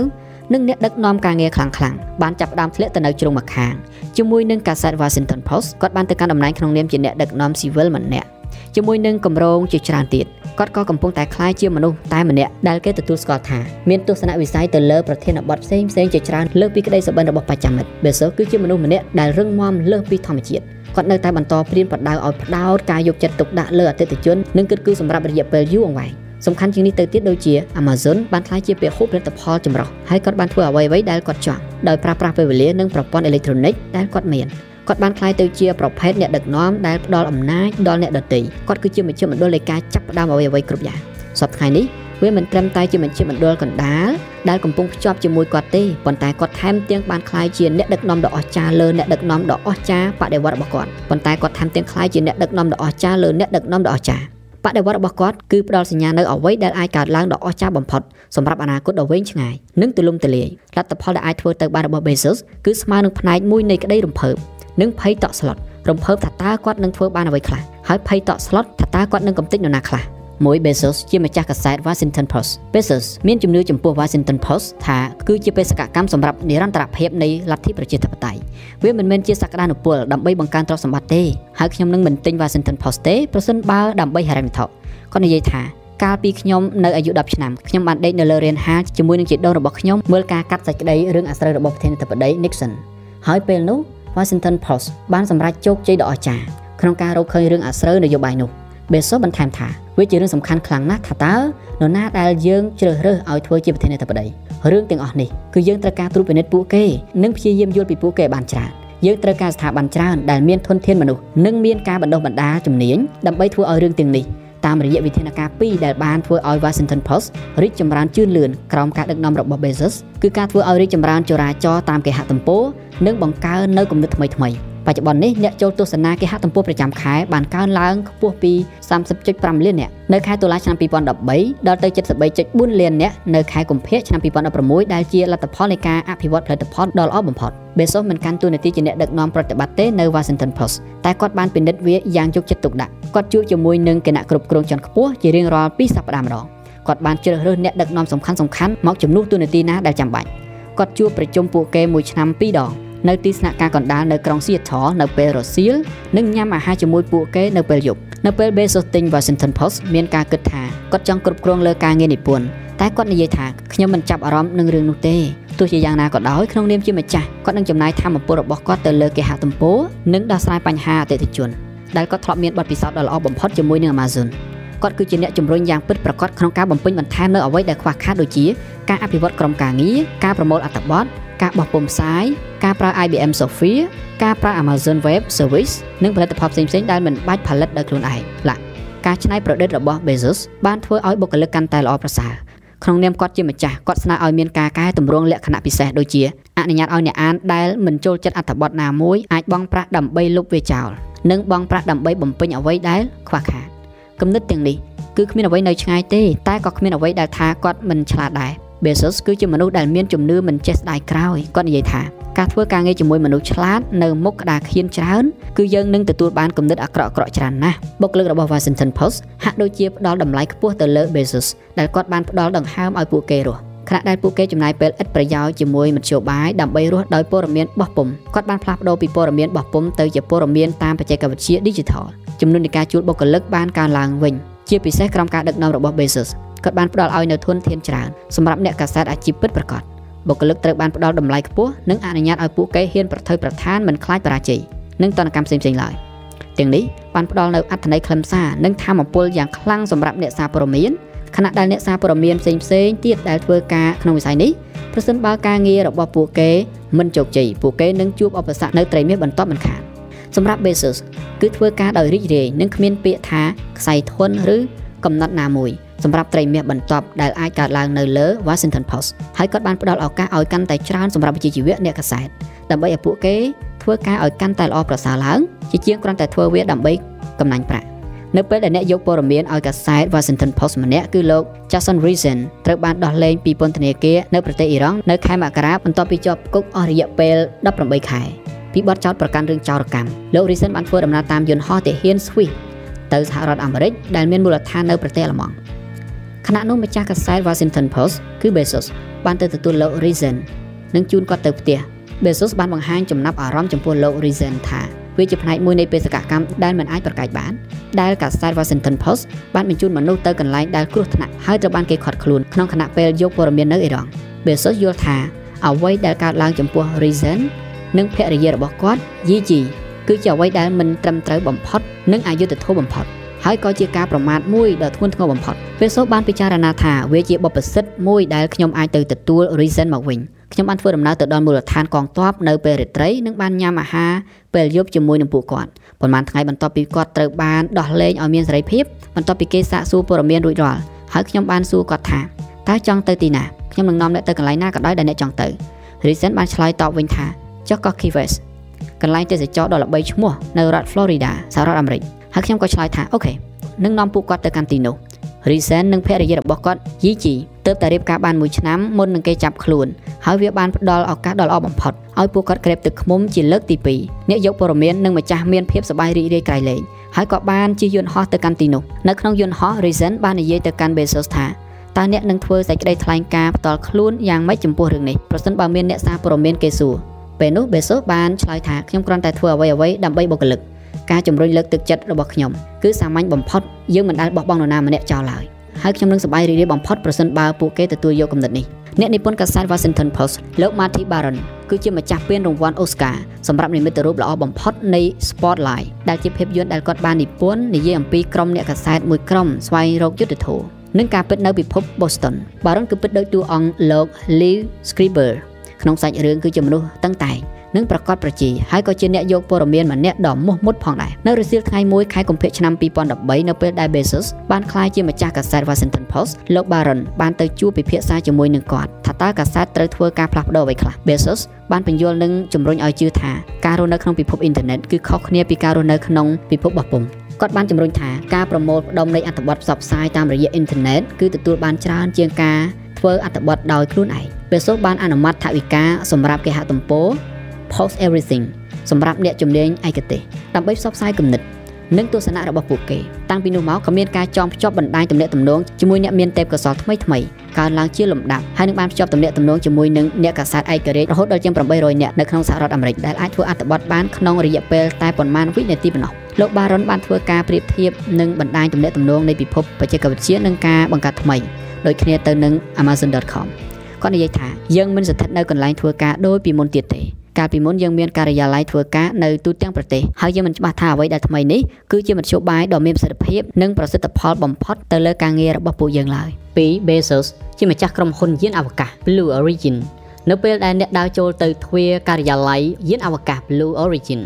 S1: និងអ្នកដឹកនាំការងារខ្លាំងៗបានចាប់ផ្ដើមធ្លាក់ទៅនៅជ្រុងម្ខាងជាមួយនឹងកាសែត Washington Post គាត់បានទៅកាន់តំណែងក្នុងនាមជាអ្នកដឹកនាំស៊ីវិលម្នាក់ជាមួយនឹងគម្រោងជាច្រើនទៀតគាត់ក៏កំពុងតែក្លាយជាមនុស្សតែម្នាក់ដែលគេទទួលស្គាល់ថាមានទស្សនវិស័យទៅលើប្រធានបទផ្សេងផ្សេងជាច្រើនលើសពីក្តីសុបិនរបស់បច្ចាមិត្តបេសូគឺជាមនុស្សម្នាក់ដែលរឹងមាំលើសពីធម្មជាតិគាត់នៅតែបន្តព្រៀនប្រដៅឲ្យផ្ដោតការយកចិត្តទុកដាក់លើអតិថិជននិងគិតគូរសម្រាប់រយៈពេលយូរអង្វែង សំខាន់ជាងនេះទៅទៀតដូចជា Amazon បានក្លាយជាពហុផលិតផលចម្រុះហើយគាត់បានធ្វើអ្វីៗដែលគាត់ចង់ដោយប្រើប្រាស់ពេលវេលានិងប្រព័ន្ធអេឡិចត្រូនិកដែលគាត់មានគាត់បានក្លាយទៅជាប្រភេទអ្នកដឹកនាំដែលផ្ដល់អំណាចដល់អ្នកដទៃគាត់គឺជាមជ្ឈមណ្ឌលនៃការចាប់ផ្ដើមអ្វីៗគ្រប់យ៉ាងសប្តាហ៍ថ្ងៃនេះវាមិនត្រឹមតែជាមជ្ឈមណ្ឌលកណ្ដាលដែលកំពុងភ្ជាប់ជាមួយគាត់ទេប៉ុន្តែគាត់ថែមទាំងបានក្លាយជាអ្នកដឹកនាំដ៏អស្ចារ្យលើអ្នកដឹកនាំដ៏អស្ចារ្យបដិវត្តរបស់គាត់ប៉ុន្តែគាត់ថែមទាំងក្លាយជាអ្នកដឹកនាំដ៏អស្ចារ្យលើអ្នកដឹកនាំដ៏អស្ចារ្យ បដិវត្តរបស់គាត់គឺផ្ដល់សញ្ញានៅអ្វីដែលអាចកើតឡើងដ៏អស្ចារ្យបំផុតសម្រាប់អនាគតដ៏វែងឆ្ងាយនិងទូលំទូលាយលទ្ធផលដែលអាចធ្វើទៅបានរបស់ Bezos គឺស្មើនឹងផ្នែកមួយនៃក្តីរំភើបនិងភ័យតក់ស្លុតរំភើបថាតើគាត់នឹងធ្វើបានអ្វីខ្លះហើយភ័យតក់ស្លុតថាតើគាត់នឹងកំទេចនរណាខ្លះ មួយ Bezos ជាម្ចាស់កាសែត Washington Post Bezos មានជំនឿចំពោះ Washington Post ថាគឺជាបេសកកម្មសម្រាប់និរន្តរភាពនៃលទ្ធិប្រជាធិបតេយ្យវាមិនមែនជាសក្តានុពលដើម្បីបង្កើនទ្រព្យសម្បត្តិទេហើយខ្ញុំនឹងមិនទិញ Washington Post ទេប្រសិនបើដើម្បីហិរញ្ញវត្ថុគាត់និយាយថាកាលពីខ្ញុំនៅអាយុ10ឆ្នាំខ្ញុំបានដេកនៅលើរានហាលជាមួយនឹងជីដូនរបស់ខ្ញុំមើលការកាត់សេចក្តីរឿងអាស្រូវរបស់ប្រធានាធិបតី Nixon ហើយពេលនោះ Washington Post បានសម្រេចជោគជ័យដ៏អស្ចារ្យក្នុងការរកឃើញរឿងអាស្រូវនយោបាយនោះ Bezos បន្ថែមថាវាជារឿងសំខាន់ខ្លាំងណាស់ថាតើនរណាដែលយើងជ្រើសរើសឲ្យធ្វើជាប្រធានាធិបតីរឿងទាំងអស់នេះគឺយើងត្រូវការត្រួតពិនិត្យពួកគេនិងព្យាយាមយល់ពីពួកគេបានច្រើនយើងត្រូវការស្ថាប័នច្រើនដែលមានធនធានមនុស្សនិងមានការបណ្ដុះបណ្ដាលជំនាញដើម្បីធ្វើឲ្យរឿងទាំងនេះតាមរយៈវិធានការពីរដែលបានធ្វើឲ្យ Washington Post រីកចម្រើនជឿនលឿនក្រោមការដឹកនាំរបស់ Bezos គឺការធ្វើឲ្យរីកចម្រើនចរាចរណ៍តាមគេហទំព័រនិងបង្កើននៅគំនិតថ្មីៗ បច្ចុប្បន្ននេះអ្នកចូលទស្សនាគេហទំព័រប្រចាំខែបានកើនឡើងខ្ពស់ពី30.5លានអ្នកនៅខែតុលាឆ្នាំ2013ដល់ទៅ73.4លានអ្នកនៅខែកុម្ភៈឆ្នាំ2016ដែលជាលទ្ធផលនៃការអភិវឌ្ឍផលិតផលដ៏ល្អបំផុត Bezos មិនកាន់តួនាទីជាអ្នកដឹកនាំប្រតិបត្តិទេនៅ Washington Post តែគាត់បានពិនិត្យវាយ៉ាងយកចិត្តទុកដាក់គាត់ជួបជាមួយនឹងគណៈគ្រប់គ្រងជាន់ខ្ពស់ជារៀងរាល់2សប្តាហ៍ម្ដងគាត់បានជ្រើសរើសអ្នកដឹកនាំសំខាន់ៗមកជំនួសតួនាទីណាដែលចាំបាច់គាត់ជួបប្រជុំពួកគេមួយឆ្នាំ2ដង នៅទីស្នាក់ការកណ្ដាលនៅក្រុង Seattle នៅពេលរសៀលនិងញ៉ាំអាហារជាមួយពួកគេនៅពេលយប់នៅពេល Bezos ទិញ Washington Post មានការគិតថាគាត់ចង់គ្រប់គ្រងលើការងារនិពន្ធតែគាត់និយាយថាខ្ញុំមិនចាប់អារម្មណ៍នឹងរឿងនោះទេទោះជាយ៉ាងណាក៏ដោយក្នុងនាមជាម្ចាស់គាត់នឹងចំណាយធម៌ពលរបស់គាត់ទៅលើគេហទំព័រនិងដោះស្រាយបញ្ហាអតិថិជនដែលគាត់ធ្លាប់មានបទពិសោធន៍ដ៏ល្អបំផុតជាមួយនឹង Amazon គាត់គឺជាអ្នកជំរុញយ៉ាងពិតប្រាកដក្នុងការបំពេញបន្ថែមនៅអ្វីដែលខ្វះខាតដូចជាការអភិវឌ្ឍក្រុមការងារការប្រមូលអត្ថបទ ការបោះពុម្ពផ្សាយការប្រើ IBM Software ការប្រើ Amazon Web Service និងផលិតផលផ្សេងៗដែលមិនបាច់ផលិតដោយខ្លួនឯងឡាការច្នៃប្រឌិតរបស់ Bezos បានធ្វើឲ្យបុគ្គលិកកាន់តែល្អប្រសើរក្នុងនាមគាត់ជាម្ចាស់គាត់ស្នើឲ្យមានការកែតម្រង់លក្ខណៈពិសេសដូចជាអនុញ្ញាតឲ្យអ្នកអានដែលមិនចូលចិត្តអត្ថបទណាមួយអាចបង់ប្រាក់ដើម្បីលុបវាចោលនិងបង់ប្រាក់ដើម្បីបំពេញអ្វីដែលខ្វះខាតគំនិតទាំងនេះគឺគ្មានអ្វីនៅឆ្ងាយទេតែក៏គ្មានអ្វីដែលថាគាត់មិនឆ្លាតដែរ Bezos គឺជាមនុស្សដែលមានជំនឿមិនចេះស្ដាយក្រោយគាត់និយាយថាការធ្វើការងារជាមួយមនុស្សឆ្លាតនៅមុខក្តារខៀនច្រើនគឺយើងនឹងទទួលបានគំនិតអាក្រក់ៗច្រើនណាស់បុគ្គលិករបស់ Washington Post ហាក់ដូចជាផ្ដល់តម្លៃខ្ពស់ទៅលើ Bezos ដែលគាត់បានផ្ដល់ដង្ហើមឲ្យពួកគេរស់ខណៈដែលពួកគេចំណាយពេលឥតប្រយោជន៍ជាមួយមធ្យោបាយដើម្បីរស់ដោយព័ត៌មានបោះពុម្ពគាត់បានផ្លាស់ប្ដូរពីព័ត៌មានបោះពុម្ពទៅជាព័ត៌មានតាមបច្ចេកវិទ្យា Digital ចំនួននៃការជួលបុគ្គលិកបានកើនឡើងវិញជាពិសេសក្រោមការដឹកនាំរបស់ Bezos គាត់បានផ្ដល់ឲ្យនៅធនធានច្រើនសម្រាប់អ្នកកាសែតអាជីពពិតប្រាកដបុគ្គលិកត្រូវបានផ្ដល់តម្លៃខ្ពស់និងអនុញ្ញាតឲ្យពួកគេហ៊ានប្រថុយប្រឋានមិនខ្លាចបរាជ័យនិងតនកម្មផ្សេងៗឡើយទាំងនេះបានផ្ដល់នៅអត្ថន័យខ្លឹមសារនិងធម៌ពលយ៉ាងខ្លាំងសម្រាប់អ្នកសារព័ត៌មានខណៈដែលអ្នកសារព័ត៌មានផ្សេងផ្សេងទៀតដែលធ្វើការក្នុងវិស័យនេះប្រសិនបើការងាររបស់ពួកគេមិនជោគជ័យពួកគេនឹងជួបឧបសគ្គនៅត្រីមាសបន្តមិនខានសម្រាប់ Bezos គឺធ្វើការដោយរីករាយនិងគ្មានពាក្យថាខ្សែធនឬកំណត់ណាមួយ សម្រាប់ត្រីមាសបន្ទាប់ដែលអាចកើតឡើងនៅលើ Washington Post ហើយគាត់បានផ្ដល់ឱកាសឲ្យកាន់តែច្រើនសម្រាប់វិជ្ជាជីវៈអ្នកកាសែតដើម្បីឲ្យពួកគេធ្វើការឲ្យកាន់តែល្អប្រសើរឡើងជាជាងគ្រាន់តែធ្វើវាដើម្បីកំណាញ់ប្រាក់នៅពេលដែលអ្នកយកព័ត៌មានឲ្យកាសែត Washington Post ម្នាក់គឺលោក Jason Reason ត្រូវបានដោះលែងពីពន្ធនាគារនៅប្រទេសអ៊ីរ៉ង់នៅខែមករាបន្ទាប់ពីជាប់គុកអស់រយៈពេល18ខែពីបទចោទប្រកាន់រឿងចោរកម្មលោក Reason បានធ្វើដំណើរតាមយន្តហោះទាហាន Swiss ទៅសហរដ្ឋអាមេរិកដែលមានមូលដ្ឋាននៅប្រទេសអាល្លឺម៉ង់ ខណៈនោះម្ចាស់កាសែត Washington Post គឺ Bezos បានទៅទទួលលោក Reason និងជូនគាត់ទៅផ្ទះ Bezos បានបង្ហាញចំណាប់អារម្មណ៍ចំពោះលោក Reason ថាវាជាផ្នែកមួយនៃបេសកកម្មដែលមិនអាចប្រកែកបានដែលកាសែត Washington Post បានបញ្ជូនមនុស្សទៅកន្លែងដែលគ្រោះថ្នាក់ហើយត្រូវបានគេខាត់ខ្លួនក្នុងខណៈពេលយកព័ត៌មាននៅអ៊ីរ៉ង់ Bezos យល់ថាអ្វីដែលកើតឡើងចំពោះ Reason និងភរិយារបស់គាត់ Gigi គឺជាអ្វីដែលមិនត្រឹមត្រូវបំផុត និងអយុត្តិធម៌បំផុត ហើយក៏ជាការប្រមាថមួយដ៏ធ្ងន់ធ្ងរបំផុតពេលសូបានពិចារណាថាវាជាបបិសិទ្ធមួយដែលខ្ញុំអាចទៅទទួល reason មកវិញខ្ញុំបានធ្វើដំណើរទៅដល់មូលដ្ឋានកងទ័ពនៅពេលរាត្រីនិងបានញ៉ាំអាហារពេលយប់ជាមួយនឹងពួកគាត់ប៉ុន្មានថ្ងៃបន្ទាប់ពីគាត់ត្រូវបានដោះលែងឲ្យមានសេរីភាពបន្ទាប់ពីគេសាកសួរព័ត៌មានរួចរាល់ហើយខ្ញុំបានសួរគាត់ថាតើចង់ទៅទីណាខ្ញុំនឹងនាំអ្នកទៅកន្លែងណាក៏ដោយដែលអ្នកចង់ទៅ Reason បានឆ្លើយតបវិញថាចុះក៏ Key West កន្លែងទេសចរដ៏ល្បីឈ្មោះនៅរដ្ឋ Florida សហរដ្ឋអាមេរិក ហើយខ្ញុំក៏ឆ្លើយថាអូខេនឹងនាំពួកគាត់ទៅកាន់ទីនោះ Reason និងភរិយារបស់គាត់ Yichi ទើបតែរៀបការបានមួយឆ្នាំមុននឹងគេចាប់ខ្លួនហើយវាបានផ្ដល់ឱកាសដ៏ល្អបំផុតឲ្យពួកគាត់ក្រេបទឹកឃ្មុំជាលើកទី2អ្នកយកព័ត៌មាននិងម្ចាស់មានភាពសប្បាយរីករាយក្រៃលែងហើយក៏បានជិះយន្តហោះទៅកាន់ទីនោះនៅក្នុងយន្តហោះ Reason បាននិយាយទៅកាន់ Bezos ថាតើអ្នកនឹងធ្វើសេចក្តីថ្លែងការណ៍ផ្ទាល់ខ្លួនយ៉ាងម៉េចចំពោះរឿងនេះប្រសិនបើមានអ្នកសារព័ត៌មានគេសួរពេលនោះ Bezos បានឆ្លើយថាខ្ញុំគ្រាន់តែធ្វើអ្វីៗដើម្បីបុគ្គលិក ការជំរុញលើកទឹកចិត្តរបស់ខ្ញុំគឺសាមញ្ញបំផុតយើងមិនដែលបោះបង់នរណាម្នាក់ចោលឡើយហើយខ្ញុំនឹងសប្បាយរីករាយបំផុតប្រសិនបើពួកគេទទួលយកគំនិតនេះអ្នកនិពន្ធកាសែត Washington Post លោក Matthew Barron គឺជាម្ចាស់ពានរង្វាន់ Oscar សម្រាប់និមិត្តរូបល្អបំផុតនៃ Spotlight ដែលជាភាពយន្តដែលគាត់បាននិពន្ធនិយាយអំពីក្រុមអ្នកកាសែតមួយក្រុមស្វែងរកយុទ្ធធម៌និងការពិតនៅពិភព Boston Barron គឺពិតដោយតួអង្គលោក Lee Scriber ក្នុងសាច់រឿងគឺជាមនុស្សតឹងតែង និងប្រកាសប្រជាហើយក៏ជាអ្នកយកព័ត៌មានម្នាក់ដ៏មោះមុតផងដែរនៅរសៀលថ្ងៃមួយខែកុម្ភៈឆ្នាំ2013នៅពេលដែល Bezos បានក្លាយជាម្ចាស់កាសែត Washington Post លោក Barron បានទៅជួបពិភាក្សាជាមួយនឹងគាត់ថាតើកាសែតត្រូវធ្វើការផ្លាស់ប្ដូរអ្វីខ្លះ Bezos បានបញ្យល់និងជំរុញឲ្យជឿថាការរស់នៅក្នុងពិភពអ៊ីនធឺណិតគឺខុសគ្នាពីការរស់នៅក្នុងពិភពបោះពុម្ពគាត់បានជំរុញថាការប្រមូលផ្ដុំនៃអត្ថបទផ្សព្វផ្សាយតាមរយៈអ៊ីនធឺណិតគឺទទួលបានច្រើនជាងការធ្វើអត្ថបទដោយខ្លួនឯង Bezos បានអនុម័តថវិកាសម្រាប់គេហទំព័រ Post Everything សម្រាប់អ្នកជំនាញឯកទេសដើម្បីផ្សព្វផ្សាយគំនិតនិងទស្សនៈរបស់ពួកគេតាំងពីនោះមកក៏មានការចងភ្ជាប់បណ្ដាញទំនាក់ទំនងជាមួយអ្នកមានទេពកោសល្យថ្មីថ្មីកើនឡើងជាលំដាប់ហើយនឹងបានភ្ជាប់ទំនាក់ទំនងជាមួយនឹងអ្នកកាសែតឯករាជ្យរហូតដល់ជាង800នាក់នៅក្នុងសហរដ្ឋអាមេរិកដែលអាចធ្វើអត្ថបទបានក្នុងរយៈពេលតែប៉ុន្មានវិនាទីប៉ុណ្ណោះលោក Baron បានធ្វើការប្រៀបធៀបនឹងបណ្ដាញទំនាក់ទំនងនៃពិភពបច្ចេកវិទ្យានិងការបង្កើតថ្មីដូចគ្នាទៅនឹង Amazon.com គាត់និយាយថាយើងមិនស្ថិតនៅកន្លែងធ្វើការដូចពីមុនទៀតទេកាលពីមុនយើងមានការិយាល័យធ្វើការនៅទូទាំងប្រទេសហើយយើងមិនច្បាស់ថាអ្វីដែលថ្មីនេះគឺជាមធ្យោបាយដ៏មានប្រសិទ្ធភាពនិងប្រសិទ្ធផលបំផុតទៅលើការងាររបស់ពួកយើងឡើយ2 Bezos ជាម្ចាស់ក្រុមហ៊ុនយានអវកាស Blue Origin នៅពេលដែលអ្នកដើរចូលទៅទ្វារការិយាល័យយានអវកាស Blue Origin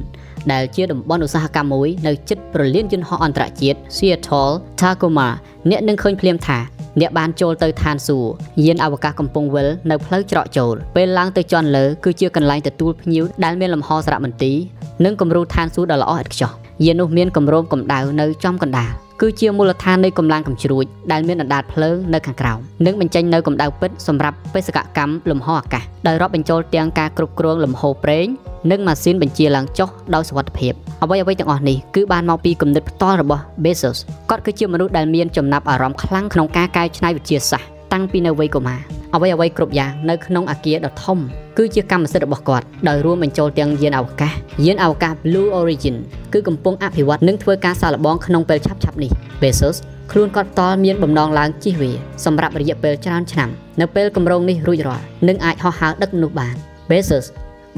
S1: ដែលជាតំបន់ឧស្សាហកម្មមួយនៅជិតប្រលានយន្តហោះអន្តរជាតិ Seattle Tacoma អ្នកនឹងឃើញភ្លាមថាអ្នកបានចូលទៅឋានសួគ៌យានអវកាសកំពុងវិលនៅផ្លូវច្រកចូលពេលឡើងទៅជាន់លើគឺជាកន្លែងទទួលភ្ញៀវដែលមានលំហសារមន្ទីរនិងគំរូឋានសួគ៌ដ៏ល្អឥតខ្ចោះ យាននោះមានគម្រោងកម្ដៅនៅចំកណ្ដាលគឺជាមូលដ្ឋាននៃកម្លាំងកំជ្រួចដែលមានអណ្ដាតភ្លើងនៅខាងក្រោមនិងបញ្ចេញនៅកម្ដៅពិតសម្រាប់បេសកកម្មលំហអាកាសដោយរាប់បញ្ចូលទាំងការគ្រប់គ្រងលំហូរប្រេងនិងម៉ាស៊ីនបញ្ជាឡើងចុះដោយសុវត្ថិភាពអ្វីអ្វីទាំងអស់នេះគឺបានមកពីគំនិតផ្ទាល់របស់ Bezos គាត់គឺជាមនុស្សដែលមានចំណាប់អារម្មណ៍ខ្លាំងក្នុងការកែច្នៃវិទ្យាសាស្ត្រតាំងពីនៅវ័យកុមារ អ្វីអ្វីគ្រប់យ៉ាងនៅក្នុងអាគារដ៏ធំគឺជាកម្មសិទ្ធិរបស់គាត់ដោយរួមបញ្ចូលទាំងយានអវកាសយានអវកាស Blue Origin គឺកំពុងអភិវឌ្ឍនិងធ្វើការសាកល្បងក្នុងពេលឆាប់ៗនេះ Bezos ខ្លួនគាត់ផ្ទាល់មានបំណងឡើងជិះវាសម្រាប់រយៈពេលច្រើនឆ្នាំនៅពេលគម្រោងនេះរួចរាល់នឹងអាចហោះហើរដឹកមនុស្សបាន Bezos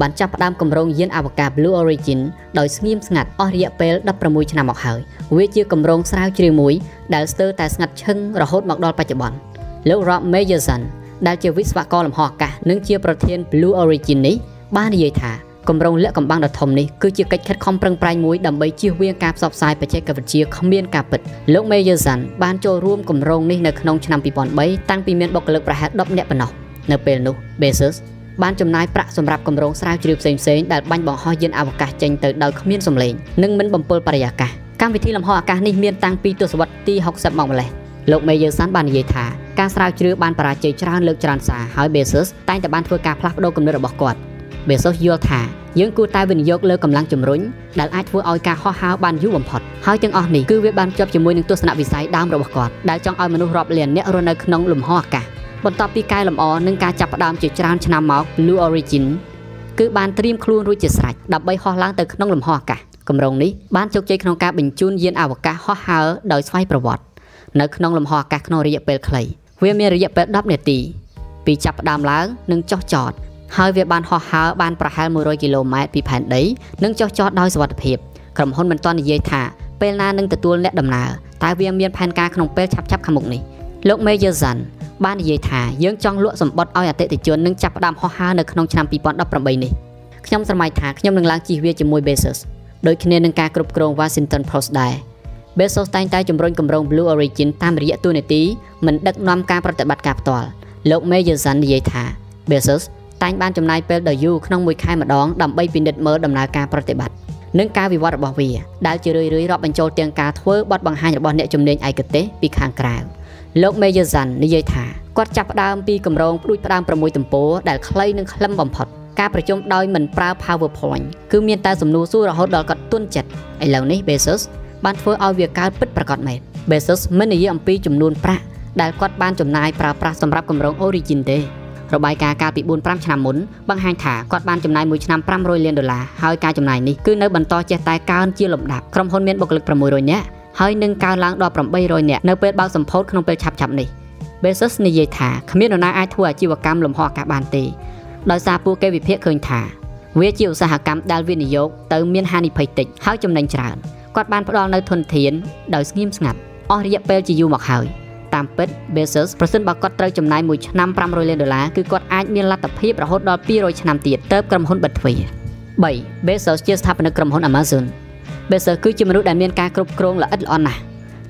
S1: បានចាប់ផ្ដើមគម្រោងយានអវកាស Blue Origin ដោយស្ងៀមស្ងាត់អស់រយៈពេល16ឆ្នាំមកហើយវាជាគម្រោងស្រាវជ្រាវមួយដែលស្ទើរតែស្ងាត់ឈឹងរហូតមកដល់បច្ចុប្បន្នលោក Rob Mayerson ដែលជាវិស្វករលំហអាកាសនិងជាប្រធាន Blue Origin នេះបាននិយាយថាគម្រោងលាក់កំបាំងដ៏ធំនេះគឺជាកិច្ចខិតខំប្រឹងប្រែងមួយដើម្បីជៀសវាងការផ្សព្វផ្សាយបច្ចេកវិទ្យាគ្មានការពិតលោក Meyerson បានចូលរួមគម្រោងនេះនៅក្នុងឆ្នាំ2003តាំងពីមានបុគ្គលិកប្រហែល10នាក់ប៉ុណ្ណោះនៅពេលនោះ Bezos បានចំណាយប្រាក់សម្រាប់គម្រោងស្រាវជ្រាវផ្សេងៗដែលបាញ់បង្ហោះយានអវកាសចេញទៅដោយគ្មានសម្លេងនិងមិនបំពុលបរិយាកាសកម្មវិធីលំហអាកាសនេះមានតាំងពីទសវត្សរ៍ទី60មកម្លេះ លោក Meyerson បាននិយាយថាការស្រាវជ្រាវបានបរាជ័យច្រើនលើកច្រើនសារហើយ Bezos តែងតែបានធ្វើការផ្លាស់ប្ដូរគំនិតរបស់គាត់ Bezos យល់ថាយើងគួរតែវិនិយោគលើកម្លាំងជំរុញដែលអាចធ្វើឲ្យការហោះហើរបានយូរបំផុតហើយទាំងអស់នេះគឺវាបានជាប់ជាមួយនឹងទស្សនវិស័យដើមរបស់គាត់ដែលចង់ឲ្យមនុស្សរាប់លានអ្នករស់នៅក្នុងលំហអាកាសបន្ទាប់ពីកែលម្អនិងការចាប់ផ្ដើមជាច្រើនឆ្នាំមក Blue Origin គឺបានត្រៀមខ្លួនរួចជាស្រេចដើម្បីហោះឡើងទៅក្នុងលំហអាកាសគម្រោងនេះបានជោគជ័យក្នុងការបញ្ជូនយានអវកាសហោះហើរដោយស្វ័យប្រវត្តិ នៅក្នុងលំហអាកាសក្នុងរយៈពេលខ្លីវាមានរយៈពេល10នាទីពីចាប់ផ្ដើមឡើងនិងចុះចតហើយវាបានហោះហើរបានប្រហែល100គីឡូម៉ែត្រពីផែនដីនិងចុះចតដោយសុវត្ថិភាពក្រុមហ៊ុនមិនទាន់និយាយថាពេលណានឹងទទួលអ្នកដំណើរតែវាមានផែនការក្នុងពេលឆាប់ៗខាងមុខនេះលោក Meyerson បាននិយាយថាយើងចង់លក់សម្បត្តិឲ្យអតិថិជននិងចាប់ផ្ដើមហោះហើរនៅក្នុងឆ្នាំ2018នេះខ្ញុំស្រមៃថាខ្ញុំនឹងឡើងជិះវាជាមួយ Bezos ដូចគ្នានឹងការគ្រប់គ្រង Washington Post ដែរ Bezos តែងតែជំរុញគម្រោង Blue Origin តាមរយៈទូនាទីមិនដឹកនាំការប្រតិបត្តិការផ្ទាល់លោក Meyerson និយាយថា Bezos តែងបានចំណាយពេលដ៏យូរក្នុងមួយខែម្ដងដើម្បីពិនិត្យមើលដំណើរការប្រតិបត្តិនិងការវិវត្តរបស់វាដែលជារឿយៗរាប់បញ្ចូលទាំងការធ្វើបទបង្ហាញរបស់អ្នកជំនាញឯកទេសពីខាងក្រៅលោក Meyerson និយាយថាគាត់ចាប់ផ្ដើមពីគម្រោងផ្ដួចផ្ដើម6ទំព័រដែលខ្លីនិងខ្លឹមបំផុតការប្រជុំដោយមិនប្រើ PowerPoint គឺមានតែសំណួរសួររហូតដល់គាត់ទន់ចិត្តឥឡូវនេះ Bezos បានធ្វើឲ្យវាកើតពិតប្រាកដមែន Bezos មិននិយាយអំពីចំនួនប្រាក់ដែលគាត់បានចំណាយប្រើប្រាស់សម្រាប់គម្រោង Origin ទេរបាយការណ៍កាលពី4-5ឆ្នាំមុនបង្ហាញថាគាត់បានចំណាយមួយឆ្នាំ500លានដុល្លារហើយការចំណាយនេះគឺនៅបន្តចេះតែកើនជាលំដាប់ក្រុមហ៊ុនមានបុគ្គលិក600នាក់ហើយនឹងកើនឡើងដល់800នាក់នៅពេលបើកសម្ពោធក្នុងពេលឆាប់ៗនេះ Bezos និយាយថាគ្មាននរណាអាចធ្វើអាជីវកម្មលំហអាកាសបានទេដោយសារពួកគេវិភាគឃើញថា វាជាឧស្សាហកម្មដែលវិនិយោគទៅមានហានិភ័យតិចហើយចំណេញច្រើន គាត់បានផ្ដល់នៅធនធានដោយស្ងៀមស្ងាត់អស់រយៈពេលជាយូរមកហើយតាមពិត Bezos ប្រសិនបើគាត់ត្រូវចំណាយមួយឆ្នាំ500លានដុល្លារគឺគាត់អាចមានលទ្ធភាពរហូតដល់200ឆ្នាំទៀតទៅក្រុមហ៊ុនបិទទ្វារ3 Bezos ជាស្ថាបនិកក្រុមហ៊ុន Amazon Bezos គឺជាមនុស្សដែលមានការគ្រប់គ្រងល្អិតល្អន់ណាស់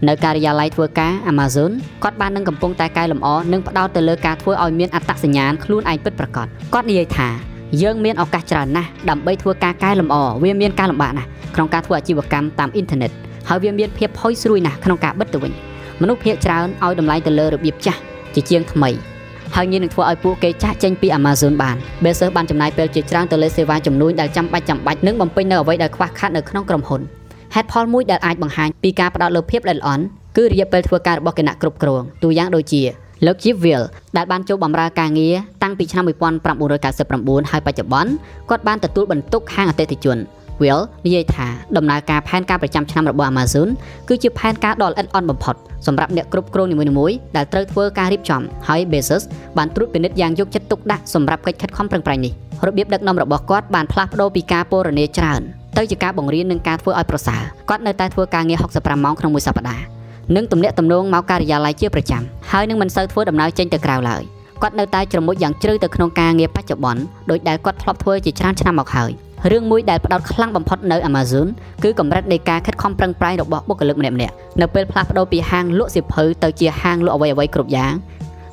S1: នៅការិយាល័យធ្វើការ Amazon គាត់បាននឹងកំពុងតែកែលម្អនិងផ្ដោតទៅលើការធ្វើឲ្យមានអត្តសញ្ញាណខ្លួនឯងពិតប្រាកដគាត់និយាយថា យើងមានឱកាសច្រើនណាស់ដើម្បីធ្វើការកែលម្អវាមានការលំបាកណាស់ក្នុងការធ្វើអាជីវកម្មតាមអ៊ីនធឺណិតហើយវាមានភាពផុយស្រួយណាស់ក្នុងការបិទទៅវិញមនុស្សភាគច្រើនឲ្យតម្លៃទៅលើរបៀបចាស់ជាជាងថ្មីហើយងាយនឹងធ្វើឲ្យពួកគេចាស់ចេញពី Amazon បាន Bezos បានចំណាយពេលជាច្រើនទៅលើសេវាជំនួយដែលចាំបាច់ចាំបាច់និងបំពេញនៅអ្វីដែលខ្វះខាតនៅក្នុងក្រុមហ៊ុនហេតុផលមួយដែលអាចបង្ហាញពីការផ្ដោតលើភាពល្អិតល្អន់គឺរយៈពេលធ្វើការរបស់គណៈគ្រប់គ្រងទូយ៉ាងដូចជា លោក Jeff Will ដែលបានចូលបម្រើការងារតាំងពីឆ្នាំ1999ហើយបច្ចុប្បន្នគាត់បានទទួលបន្ទុកខាងអតិថិជន Will និយាយថាដំណើរការផែនការប្រចាំឆ្នាំរបស់ Amazon គឺជាផែនការដ៏ល្អិតល្អន់បំផុតសម្រាប់អ្នកគ្រប់គ្រងនីមួយៗដែលត្រូវធ្វើការរៀបចំហើយ Bezos បានត្រួតពិនិត្យយ៉ាងយកចិត្តទុកដាក់សម្រាប់កិច្ចខិតខំប្រឹងប្រែងនេះរបៀបដឹកនាំរបស់គាត់បានផ្លាស់ប្ដូរពីការពណ៌នាច្រើនទៅជាការបង្រៀននិងការធ្វើឲ្យប្រសើរគាត់នៅតែធ្វើការងារ65ម៉ោងក្នុងមួយសប្តាហ៍ និងទំនាក់ទំនងមកការិយាល័យជាប្រចាំហើយនឹងមិនសូវធ្វើដំណើរចេញទៅក្រៅឡើយគាត់នៅតែជ្រមុជយ៉ាងជ្រៅទៅក្នុងការងារបច្ចុប្បន្នដោយដែលគាត់ធ្លាប់ធ្វើជាច្រើនឆ្នាំមកហើយរឿងមួយដែលផ្ដោតខ្លាំងបំផុតនៅ Amazon គឺកម្រិតនៃការខិតខំប្រឹងប្រែងរបស់បុគ្គលិកម្នាក់ៗនៅពេលផ្លាស់ប្ដូរពីហាងលក់សៀវភៅទៅជាហាងលក់អ្វីៗគ្រប់យ៉ាង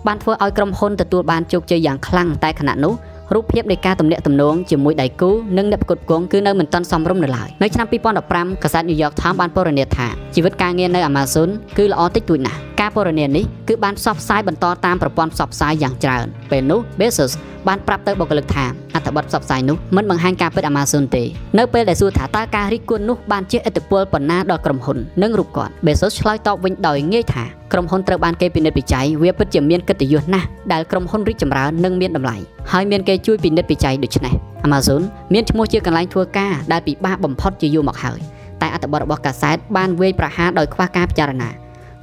S1: បានធ្វើឲ្យក្រុមហ៊ុនទទួលបានជោគជ័យយ៉ាងខ្លាំងតែខណៈនោះ រូបភាពនៃការទំនាក់ទំនងជាមួយដៃគូនិងអ្នកផ្គត់ផ្គង់គឺនៅមិនទាន់សមរម្យនៅឡើយនៅឆ្នាំ2015កាសែត New York Times បានពណ៌នាថាជីវិតការងារនៅ Amazon គឺល្អតិចតួចណាស់ការពណ៌នានេះគឺបានផ្សព្វផ្សាយបន្តតាមប្រព័ន្ធផ្សព្វផ្សាយយ៉ាងច្រើនពេលនោះ Bezos បានប្រាប់ទៅបុគ្គលិកថាអ ត្ថបទផ្សព្វផ្សាយនោះមិនបង្ហាញការពិត Amazon ទេនៅពេលដែលសួរថាតើការរិះគន់នោះបានជាឥទ្ធិពលប៉ុណ្ណាដល់ក្រុមហ៊ុននិងរូបគាត់ Bezos ឆ្លើយតបវិញដោយងាយថាក្រុមហ៊ុនត្រូវបានគេពិនិត្យពិច័យវាពិតជាមានកិត្តិយសណាស់ដែលក្រុមហ៊ុនរីកចម្រើននិងមានតម្លៃហើយមានគេជួយពិនិត្យពិច័យដូច្នេះ Amazon មានឈ្មោះជាកន្លែងធ្វើការដែលពិបាកបំផុតជាយូរមកហើយតែអត្ថបទរបស់កាសែតបានវាយប្រហារដោយខ្វះការពិចារណា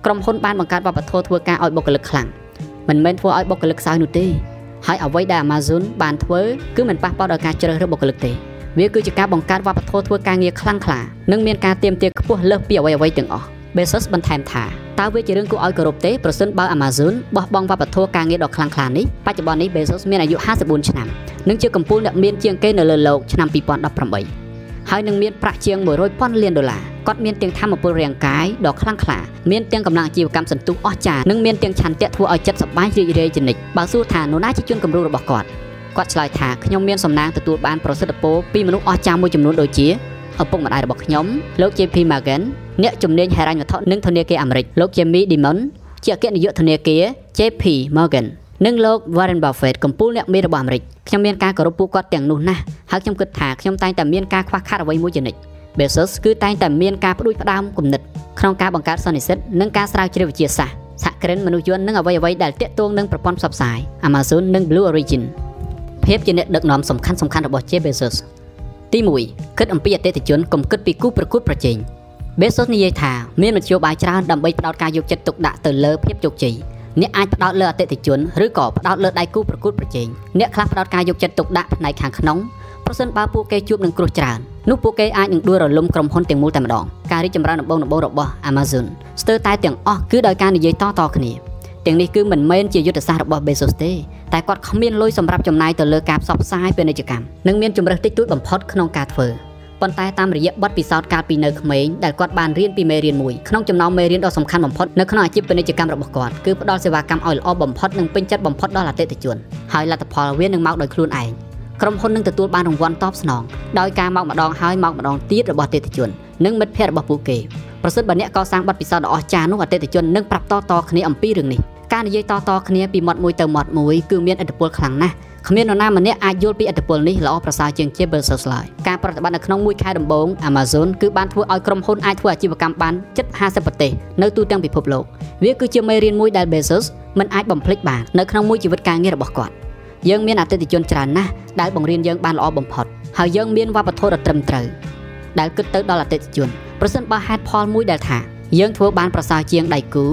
S1: ក្រុមហ៊ុនបានបង្កើតវប្បធម៌ធ្វើការឲ្យបុគ្គលិកខ្លាំងមិនមែនធ្វើឲ្យបុគ្គលិកខ្សោយនោះទេ ហើយអ្វីដែល Amazon បានធ្វើគឺមិនប៉ះពាល់ដល់ការជ្រើសរើសបុគ្គលិកទេវាគឺជាការបង្កើតវប្បធម៌ធ្វើការងារខ្លាំងក្លានិងមានការទៀមទាខ្ពស់លើសពីអ្វីៗទាំងអស់ Bezos បន្ថែមថាតើវាជារឿងគួរឲ្យគោរពទេប្រសិនបើ Amazon បោះបង់វប្បធម៌ការងារដ៏ខ្លាំងក្លានេះបច្ចុប្បន្ននេះ Bezos មានអាយុ54ឆ្នាំនិងជាកំពូលអ្នកមានជាងគេនៅលើលោកឆ្នាំ2018 ហើយនឹងមានប្រាក់ជាង100,000លានដុល្លារគាត់មានទាំងធម៌ពលរាងកាយដ៏ខ្លាំងក្លាមានទាំងកម្លាំងអាជីវកម្មសន្ទុះអស្ចារ្យនិងមានទាំងឆន្ទៈធ្វើឲ្យចិត្តសប្បាយរីករាយជានិច្ចបើសួរថានរណាជាជនគំរូរបស់គាត់គាត់ឆ្លើយថាខ្ញុំមានសំណាងទទួលបានប្រសិទ្ធភាពពីមនុស្សអស្ចារ្យមួយចំនួនដូចជាឪពុកម្ដាយរបស់ខ្ញុំលោក JP Morgan អ្នកជំនាញហិរញ្ញវត្ថុនិងធនាគារអាមេរិកលោក Jamie Dimon ជាអគ្គនាយកធនាគារ JP Morgan និងលោក Warren Buffett កំពូលអ្នកមេរបស់អាមេរិកខ្ញុំមានការគោរពពួកគាត់ទាំងនោះណាស់ហើយខ្ញុំគិតថាខ្ញុំតែងតែមានការខ្វះខាតអ្វីមួយជានិច្ច Bezos គឺតែងតែមានការផ្ដួចផ្ដើមគំនិតក្នុងការបង្កើតសន្និសិទនិងការស្រាវជ្រាវវិទ្យាសាស្ត្រសហគ្រិនមនុស្សយន្តនិងអ្វីអ្វីដែលតាក់ទងនឹងប្រព័ន្ធផ្សព្វផ្សាយ Amazon និង Blue Origin ភាពជាអ្នកដឹកនាំសំខាន់សំខាន់របស់ Jeff Bezos ទី1គិតអំពីអតិថិជនកុំគិតពីគូប្រកួតប្រជែង Bezos និយាយថាមានមធ្យោបាយច្រើនដើម្បីផ្ដោតការយកចិត្តទុកដាក់ទៅលើភាពជោគជ័យ អ្នកអាចផ្ដោតលើអតិថិជនឬក៏ផ្ដោតលើដៃគូប្រកួតប្រជែងអ្នកខ្លះផ្ដោតការយកចិត្តទុកដាក់ផ្នែកខាងក្នុងប្រសិនបើពួកគេជួបនឹងគ្រោះច្រើននោះពួកគេអាចនឹងដួលរលំក្រុមហ៊ុនទាំងមូលតែម្ដងការរីកចម្រើនដំបូងដំបូងរបស់ Amazon ស្ទើរតែទាំងអស់គឺដោយការនិយាយតៗគ្នាទាំងនេះគឺមិនមែនជាយុទ្ធសាស្ត្ររបស់ Bezos ទេតែគាត់គ្មានលុយសម្រាប់ចំណាយទៅលើការផ្សព្វផ្សាយពាណិជ្ជកម្មនិងមានជំរើសតិចតួចបំផុតក្នុងការធ្វើ ប៉ុន្តែតាមរយៈបទពិសោធន៍កាលពីនៅក្មេងដែលគាត់បានរៀនពីមេរៀនមួយក្នុងចំណោមមេរៀនដ៏សំខាន់បំផុតនៅក្នុងអាជីពពាណិជ្ជកម្មរបស់គាត់គឺផ្ដល់សេវាកម្មឲ្យល្អបំផុតនិងពេញចិត្តបំផុតដល់អតិថិជនហើយលទ្ធផលវានឹងមកដោយខ្លួនឯងក្រុមហ៊ុននឹងទទួលបានរង្វាន់តបស្នងដោយការមកម្ដងហើយមកម្ដងទៀតរបស់អតិថិជននិងមិត្តភ័ក្តិរបស់ពួកគេប្រសិនបើអ្នកកសាងបទពិសោធន៍ដ៏អស្ចារ្យនោះអតិថិជននឹងប្រាប់តៗគ្នាអំពីរឿងនេះការនិយាយតៗគ្នាពីមាត់មួយទៅមាត់មួយគឺមានឥទ្ធិពលខ្លាំងណាស់គ្មាននរណាម្នាក់អាចយល់ពីឥទ្ធិពលនេះល្អប្រសើរជាង Jeff Bezos ឡើយការប្រតិបត្តិនៅក្នុងមួយខែដំបូង Amazon គឺបានធ្វើឲ្យក្រុមហ៊ុនអាចធ្វើអាជីវកម្មបានជិត50ប្រទេសនៅទូទាំងពិភពលោកវាគឺជាមេរៀនមួយដែល Bezos មិនអាចបំភ្លេចបាននៅក្នុងមួយជីវិតការងាររបស់គាត់យើងមានអតិថិជនច្រើនណាស់ដែលបង្រៀនយើងបានល្អបំផុតហើយយើងមានវប្បធម៌ដ៏ត្រឹមត្រូវដែលគិតទៅដល់អតិថិជនប្រសិនបើហេតុផលមួយដែលថាយើងធ្វើបានប្រសើរជាងដៃគូ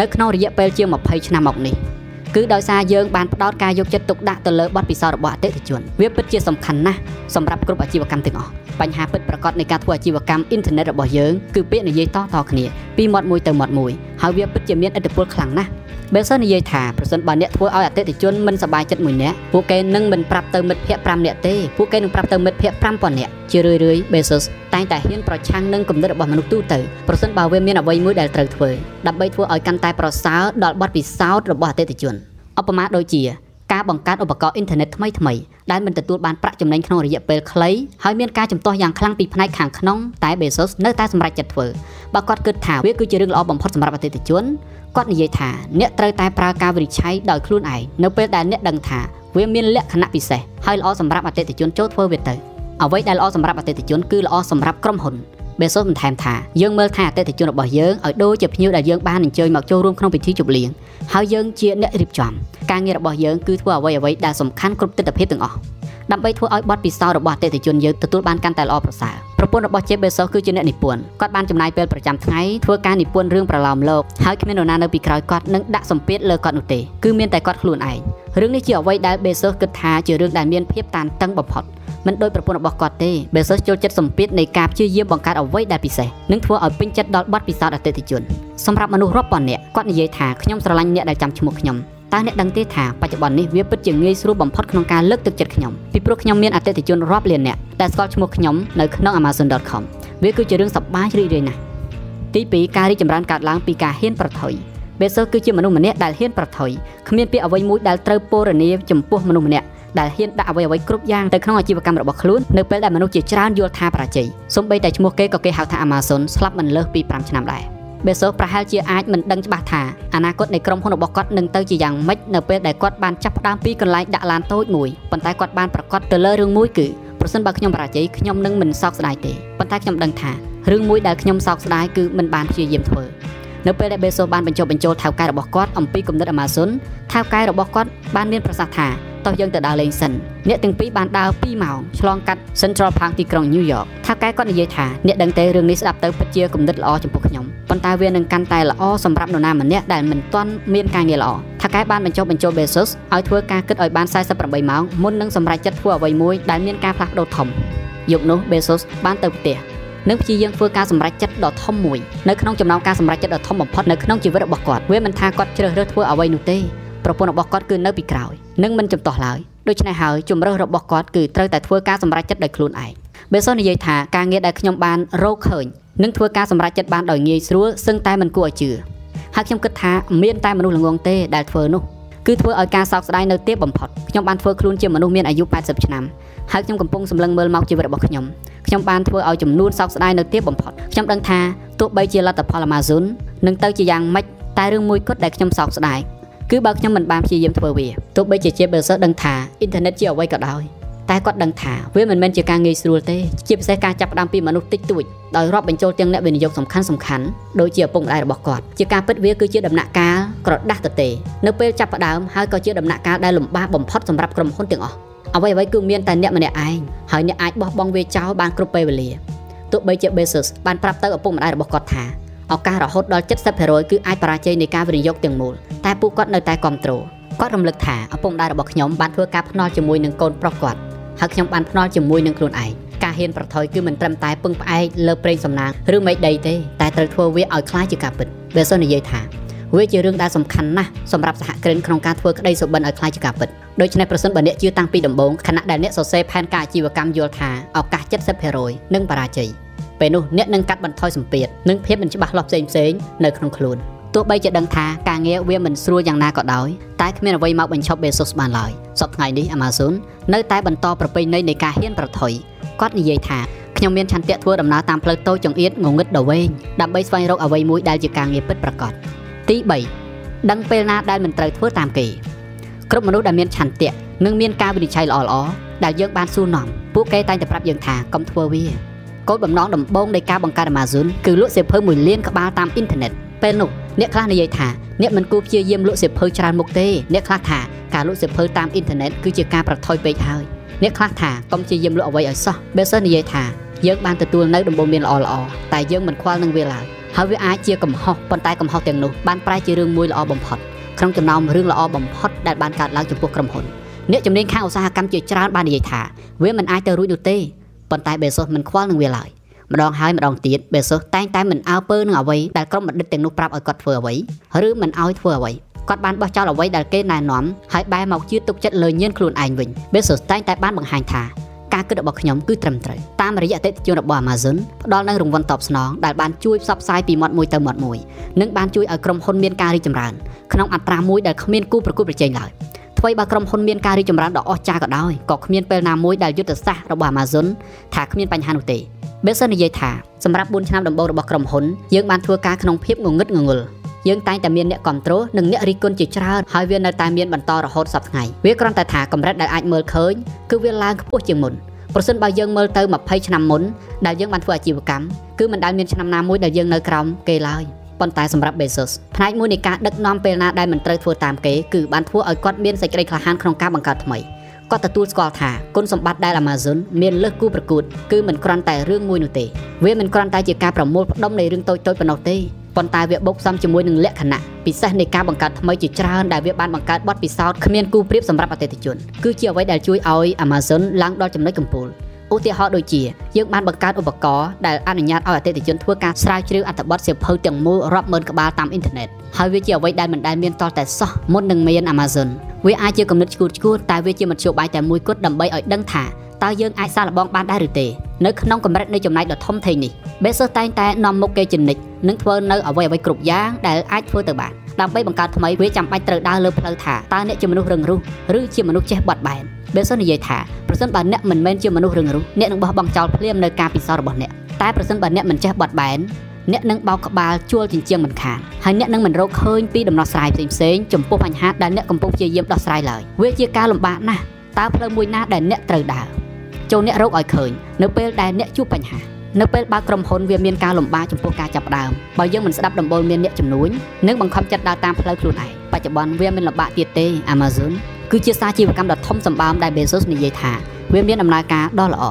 S1: នៅក្នុងរយៈពេលជាង20ឆ្នាំមកនេះ គឺដោយសារយើងបានផ្ដោតការយកចិត្តទុកដាក់ទៅលើបទពិសោធន៍របស់អតិថិជនវាពិតជាសំខាន់ណាស់សម្រាប់គ្រប់អាជីវកម្មទាំងអស់បញ្ហាពិតប្រាកដនៃការធ្វើអាជីវកម្មអ៊ីនធឺណិតរបស់យើងគឺពាក្យនិយាយតៗគ្នាពីមាត់មួយទៅមាត់មួយហើយវាពិតជាមានឥទ្ធិពលខ្លាំងណាស់ បើសិននិយាយថាប្រសិនបើអ្នកធ្វើឲ្យអតិថិជនមិនសប្បាយចិត្តមួយនាក់ពួកគេនឹងមិនប្រាប់ទៅមិត្តភ័ក្តិ5នាក់ទេពួកគេនឹងប្រាប់ទៅមិត្តភ័ក្តិ5000នាក់ជារឿយៗ Bezos តែងតែហ៊ានប្រឆាំងនឹងគំនិតរបស់មនុស្សទូទៅប្រសិនបើវាមានអ្វីមួយដែលត្រូវធ្វើដើម្បីធ្វើឲ្យកាន់តែប្រសើរដល់បទពិសោធន៍របស់អតិថិជនឧបមាដូចជា ការបង្កើតឧបករណ៍អ៊ីនធឺណិតថ្មីថ្មីដែលមិនទទួលបានប្រាក់ចំណេញក្នុងរយៈពេលខ្លីហើយមានការជំទាស់យ៉ាងខ្លាំងពីផ្នែកខាងក្នុងតែ Bezos នៅតែសម្រេចចិត្តធ្វើបើគាត់គិតថាវាគឺជារឿងល្អបំផុតសម្រាប់អតិថិជនគាត់និយាយថាអ្នកត្រូវតែប្រើការវិនិច្ឆ័យដោយខ្លួនឯងនៅពេលដែលអ្នកដឹងថាវាមានលក្ខណៈពិសេសហើយល្អសម្រាប់អតិថិជនចូលធ្វើវាទៅអ្វីដែលល្អសម្រាប់អតិថិជនគឺល្អសម្រាប់ក្រុមហ៊ុន Bezos បន្ថែមថាយើងមើលថាអតិថិជនរបស់យើងឲ្យដូចជាភ្ញៀវដែលយើងបានអញ្ជើញមកចូលរួមក្នុងពិធីជប់លៀងហើយយើងជាអ្នករៀបចំការងាររបស់យើងគឺធ្វើអ្វីអ្វីដែលសំខាន់គ្រប់ទិដ្ឋភាពទាំងអស់ ដើម្បីធ្វើឲ្យបទពិសោធន៍របស់អតិថិជនយើងទទួលបានកាន់តែល្អប្រសើរប្រពន្ធរបស់ Jeff Bezos គឺជាអ្នកនិពន្ធគាត់បានចំណាយពេលប្រចាំថ្ងៃធ្វើការនិពន្ធរឿងប្រឡោមលោកហើយគ្មាននរណានៅពីក្រោយគាត់នឹងដាក់សម្ពាធលើគាត់នោះទេគឺមានតែគាត់ខ្លួនឯងរឿងនេះជាអ្វីដែល Bezos គិតថាជារឿងដែលមានភាពតានតឹងបំផុតមិនដូចប្រពន្ធរបស់គាត់ទេ Bezos ចូលចិត្តសម្ពាធនៃការព្យាយាមបង្កើតអ្វីដែលពិសេសនិងធ្វើឲ្យពេញចិត្តដល់បទពិសោធន៍អតិថិជនសម្រាប់មនុស្សរាប់ពាន់នាក់គាត់និយាយថាខ្ញុំស្រឡាញ់អ្នកដែលចាំឈ្មោះខ្ញុំ តើអ្នកដឹងទេថាបច្ចុប្បន្ននេះវាពិតជាងាយស្រួលបំផុតក្នុងការលើកទឹកចិត្តខ្ញុំពីព្រោះខ្ញុំមានអតិថិជនរាប់លាននាក់ដែលស្គាល់ឈ្មោះខ្ញុំនៅក្នុង amazon.com វាគឺជារឿងសប្បាយរីករាយណាស់ទី2ការរីកចម្រើនកើតឡើងពីការហ៊ានប្រថុយ Bezos គឺជាមនុស្សម្នាក់ដែលហ៊ានប្រថុយគ្មានពាក្យអ្វីមួយដែលត្រូវពរនាចំពោះមនុស្សម្នាក់ដែលហ៊ានដាក់អ្វីអ្វីគ្រប់យ៉ាងទៅក្នុងអាជីវកម្មរបស់ខ្លួននៅពេលដែលមនុស្សជាច្រើនយល់ថាបរាជ័យសូម្បីតែឈ្មោះគេក៏គេហៅថា Amazon ស្លាប់មិនលើសពី5ឆ្នាំដែរ Bezos ប្រហែលជាអាចមិនដឹងច្បាស់ថាអនាគតនៃក្រុមហ៊ុនរបស់គាត់នឹងទៅជាយ៉ាងម៉េចនៅពេលដែលគាត់បានចាប់ផ្ដើមពីកន្លែងដាក់ឡានតូចមួយប៉ុន្តែគាត់បានប្រកាសទៅលើរឿងមួយគឺប្រសិនបើខ្ញុំបរាជ័យខ្ញុំនឹងមិនសោកស្ដាយទេប៉ុន្តែខ្ញុំដឹងថារឿងមួយដែលខ្ញុំសោកស្ដាយគឺមិនបានព្យាយាមធ្វើ នៅពេលដែល Bezos បានបញ្ចុះបញ្ចូលថៅកែរបស់គាត់អំពីគំនិត Amazon ថៅកែរបស់គាត់បានមានប្រសាសន៍ថាតោះយើងទៅដើរលេងសិនអ្នកទាំងពីរបានដើរ2ម៉ោងឆ្លងកាត់ Central Park ទីក្រុង New York ថាកែគាត់និយាយថាអ្នកដឹងទេរឿងនេះស្ដាប់ទៅពិតជាគំនិតល្អចំពោះខ្ញុំប៉ុន្តែវានឹងកាន់តែល្អសម្រាប់នរណាម្នាក់ដែលមិនទាន់មានការងារល្អថាកែបានបញ្ចុះបញ្ចូល Bezos ឲ្យធ្វើការគិតឲ្យបាន48ម៉ោងមុននឹងសម្រេចចិត្តធ្វើអ្វីមួយដែលមានការផ្លាស់ប្ដូរធំយប់នោះ Bezos បានទៅផ្ទះ និងព្យាយាមធ្វើការសម្រេចចិត្តដ៏ធំមួយនៅក្នុងចំណោមការសម្រេចចិត្តដ៏ធំបំផុតនៅក្នុងជីវិតរបស់គាត់វាមិនថាគាត់ជ្រើសរើសធ្វើអ្វីនោះទេប្រពន្ធរបស់គាត់គឺនៅពីក្រោយនិងមិនចំទាស់ឡើយដូច្នេះហើយជំរើសរបស់គាត់គឺត្រូវតែធ្វើការសម្រេចចិត្តដោយខ្លួនឯង Bezos និយាយថាការងារដែលខ្ញុំបានរកឃើញនឹងធ្វើការសម្រេចចិត្តបានដោយងាយស្រួលសឹងតែមិនគួរឲ្យជឿហើយខ្ញុំគិតថាមានតែមនុស្សល្ងងទេដែលធ្វើនោះ គឺធ្វើឲ្យការសោកស្ដាយនៅទាបបំផុតខ្ញុំបានធ្វើខ្លួនជាមនុស្សមានអាយុ80ឆ្នាំហើយខ្ញុំកំពុងសម្លឹងមើលមកជីវិតរបស់ខ្ញុំខ្ញុំបានធ្វើឲ្យចំនួនសោកស្ដាយនៅទាបបំផុតខ្ញុំដឹងថាទោះបីជាលទ្ធផល Amazon នឹងទៅជាយ៉ាងម៉េចតែរឿងមួយគត់ដែលខ្ញុំសោកស្ដាយគឺបើខ្ញុំមិនបានព្យាយាមធ្វើវាទោះបីជាជា Bezos ដឹងថាអ៊ីនធឺណិតជាអ្វីក៏ដោយ តែគាត់ដឹងថាវាមិនមែនជាការងាយស្រួលទេជាពិសេសការចាប់ផ្ដើមពីមនុស្សតិចតួចដោយរាប់បញ្ចូលទាំងអ្នកវិនិយោគសំខាន់សំខាន់ដូចជាឪពុកម្ដាយរបស់គាត់ជាការពិតវាគឺជាដំណាក់កាលក្រដាស់ទទេនៅពេលចាប់ផ្ដើមហើយក៏ជាដំណាក់កាលដែលលំបាកបំផុតសម្រាប់ក្រុមហ៊ុនទាំងអស់អ្វីអ្វីគឺមានតែអ្នកម្នាក់ឯងហើយអ្នកអាចបោះបង់វាចោលបានគ្រប់ពេលវេលាទោះបីជា Bezos បានប្រាប់ទៅឪពុកម្ដាយរបស់គាត់ថាឱកាសរហូតដល់70%គឺអាចបរាជ័យនៃការវិនិយោគទាំងមូលតែពួកគាត់នៅតែគ្រប់គ្រងគាត់រំលឹកថាឪពុកម្ដាយរបស់ខ្ញុំបានធ្វើការភ្នាល់ជាមួយនឹងកូនប្រុសគាត់ ហើយខ្ញុំបានភ្នាល់ជាមួយនឹងខ្លួនឯងការហ៊ានប្រថុយគឺមិនត្រឹមតែពឹងផ្អែកលើប្រេងសំណាងឬមេដីទេតែត្រូវធ្វើវាឲ្យคล้ายជាការពិតបើសិននិយាយថាវាជារឿងដែលសំខាន់ណាស់សម្រាប់សហគ្រិនក្នុងការធ្វើក្តីសុបិនឲ្យคล้ายជាការពិតដូច្នេះប្រសិនបើអ្នកជឿតាំងពីដំបូងខណៈដែលអ្នកសរសេរផែនការអាជីវកម្មយល់ថាឱកាស70%នឹងបរាជ័យពេលនោះអ្នកនឹងកាត់បន្ថយសម្ពាធនិងភាពមិនច្បាស់លាស់ផ្សេងផ្សេងនៅក្នុងខ្លួន ទោះបីជាដឹងថាការងារវាមិនស្រួលយ៉ាងណាក៏ដោយតែគ្មានអ្វីមកបញ្ឈប់ Bezos បានឡើយសប្តាហ៍នេះ Amazon នៅតែបន្តប្រពៃណីនៃការហ៊ានប្រថុយគាត់និយាយថាខ្ញុំមានឆន្ទៈធ្វើដំណើរតាមផ្លូវតូចចង្អៀតងងឹតដ៏វែងដើម្បីស្វែងរកអ្វីមួយដែលជាការងារពិតប្រាកដទី3ដឹងពេលណាដែលមិនត្រូវធ្វើតាមគេគ្រប់មនុស្សដែលមានឆន្ទៈនិងមានការវិនិច្ឆ័យល្អៗដែលយើងបានសួរនាំពួកគេតែងតែប្រាប់យើងថាកុំធ្វើវាគោលបំណងដំបូងនៃការបង្កើត Amazon គឺលក់សៀវភៅ1លានក្បាលតាមអ៊ីនធឺណិត ពេលនោះអ្នកខ្លះនិយាយថាអ្នកមិនគួរព្យាយាមលក់សៀវភៅច្រើនមុខទេអ្នកខ្លះថាការលក់សៀវភៅតាមអ៊ីនធឺណិតគឺជាការប្រថុយពេកហើយអ្នកខ្លះថាកុំព្យាយាមលក់អ្វីឲ្យសោះបើសិននិយាយថាយើងបានទទួលនៅដំបូន្មានល្អល្អតែយើងមិនខ្វល់នឹងវាឡើយហើយវាអាចជាកំហុសប៉ុន្តែកំហុសទាំងនោះបានប្រែជារឿងមួយល្អបំផុតក្នុងចំណោមរឿងល្អបំផុតដែលបានកើតឡើងចំពោះក្រុមហ៊ុនអ្នកជំនាញខាងឧស្សាហកម្មជាច្រើនបាននិយាយថាវាមិនអាចទៅរួចនោះទេប៉ុន្តែ Bezos មិនខ្វល់នឹងវាឡើយ ម្ដងហើយម្ដងទៀតបេសូសតែងតែមិនអើពើនឹងអ្វីដែលក្រុមបណ្ឌិតទាំងនោះប្រាប់ឲ្យគាត់ធ្វើអ្វីឬមិនឲ្យធ្វើអ្វីគាត់បានបោះចោលអ្វីដែលគេណែនាំហើយបែរមកជឿទុកចិត្តលើញៀនខ្លួនឯងវិញបេសូសតែងតែបានបង្ហាញថាការគិតរបស់ខ្ញុំគឺត្រឹមត្រូវតាមរយៈអតិថិជនរបស់ Amazon ផ្ដល់នូវរង្វាន់តបស្នងដែលបានជួយផ្សព្វផ្សាយពីមាត់មួយទៅមាត់មួយនិងបានជួយឲ្យក្រុមហ៊ុនមានការរីកចម្រើនក្នុងអត្រាមួយដែលគ្មានគូប្រកួតប្រជែងឡើយ ថ្មីបើក្រុមហ៊ុនមានការរីកចម្រើនដ៏អស្ចារ្យក៏ដោយក៏គ្មានពេលណាមួយដែលយុទ្ធសាស្ត្ររបស់ Amazon ថាគ្មានបញ្ហានោះទេបើសិននិយាយថាសម្រាប់4ឆ្នាំដំបូងរបស់ក្រុមហ៊ុនយើងបានធ្វើការក្នុងភាពងងឹតងងល់យើងតែងតែមានអ្នកគ្រប់គ្រងនិងអ្នករិះគន់ជាច្រើនហើយវានៅតែមានបន្តរហូតសប្តាហ៍ថ្ងៃវាគ្រាន់តែថាកម្រិតដែលអាចមើលឃើញគឺវាឡើងខ្ពស់ជាងមុនប្រសិនបើយើងមើលទៅ20ឆ្នាំមុនដែលយើងបានធ្វើអាជីវកម្មគឺមិនដែលមានឆ្នាំណាមួយដែលយើងនៅក្រោមគេឡើយ ប៉ុន្តែសម្រាប់ Bezos ផ្នែកមួយនៃការដឹកនាំពេលណាដែលមិនត្រូវធ្វើតាមគេគឺបានធ្វើឲ្យគាត់មានសេចក្តីក្លាហានក្នុងការបង្កើតថ្មីគាត់ទទួលស្គាល់ថាគុណសម្បត្តិដែល Amazon មានលើសគូប្រកួតគឺមិនគ្រាន់តែរឿងមួយនោះទេវាមិនគ្រាន់តែជាការប្រមូលផ្ដុំនៃរឿងតូចៗប៉ុណ្ណោះទេប៉ុន្តែវាបូកផ្សំជាមួយនឹងលក្ខណៈពិសេសនៃការបង្កើតថ្មីជាច្រើនដែលវាបានបង្កើតបទពិសោធន៍គ្មានគូប្រៀបសម្រាប់អតិថិជនគឺជាអ្វីដែលជួយឲ្យ Amazon ឡើងដល់ចំណុចកំពូល ឧទាហរណ៍ដូចជាយើងបានបង្កើតឧបករណ៍ដែលអនុញ្ញាតឲ្យអតិថិជនធ្វើការស្រាវជ្រាវអត្ថបទសៀវភៅទាំងមូលរាប់ម៉ឺនក្បាលតាមអ៊ីនធឺណិតហើយវាជាអ្វីដែលមិនដែលមានតតែសោះមុននឹងមាន Amazon វាអាចជាគំនិតឈួតឈួតតែវាជាមធ្យោបាយតែមួយគត់ដើម្បីឲ្យដឹងថាតើយើងអាចសាកល្បងបានដែរឬទេនៅក្នុងកម្រិតនៃចំណែកដ៏ធំធេងនេះ Bezos តែងតែនាំមុខគេជានិច្ចនិងធ្វើនៅអ្វីអ្វីគ្រប់យ៉ាងដែលអាចធ្វើទៅបានដើម្បីបង្កើតថ្មីវាចាំបាច់ត្រូវដើរលើផ្លូវថាតើអ្នកជាមនុស្សរឹងរូសឬជាមនុស្សចេះបត់បែន Bezos និយាយថាប្រសិនបើអ្នកមិនមែនជាមនុស្សរឹងរូសអ្នកនឹងបោះបង់ចោលភ្លាមនៅការពិសោធន៍របស់អ្នកតែប្រសិនបើអ្នកមិនចេះបត់បែនអ្នកនឹងបោកក្បាលជួលចិញ្ចៀងមិនខានហើយអ្នកនឹងមិនរកឃើញពីដំណោះស្រាយផ្សេងៗចំពោះបញ្ហាដែលអ្នកកំពុងព្យាយាមដោះស្រាយឡើយវាជាការលំបាកណាស់តើផ្លូវមួយណាដែលអ្នកត្រូវដើរចូលអ្នករកឲ្យឃើញនៅពេលដែលអ្នកជួបបញ្ហានៅពេលបើក្រុមហ៊ុនវាមានការលំបាកចំពោះការចាប់ផ្ដើមបើយើងមិនស្ដាប់ដំបូន្មានអ្នកជំនួញនិងបង្ខំចិត្តដើរតាមផ្លូវខ្លួនឯងបច្ចុប្បន្នវាមានលំបាកទៀតទេ Amazon គឺជាសាជីវកម្មដ៏ធំសម្បើមដែល Bezos និយាយថាវាមានដំណើរការដ៏ល្អ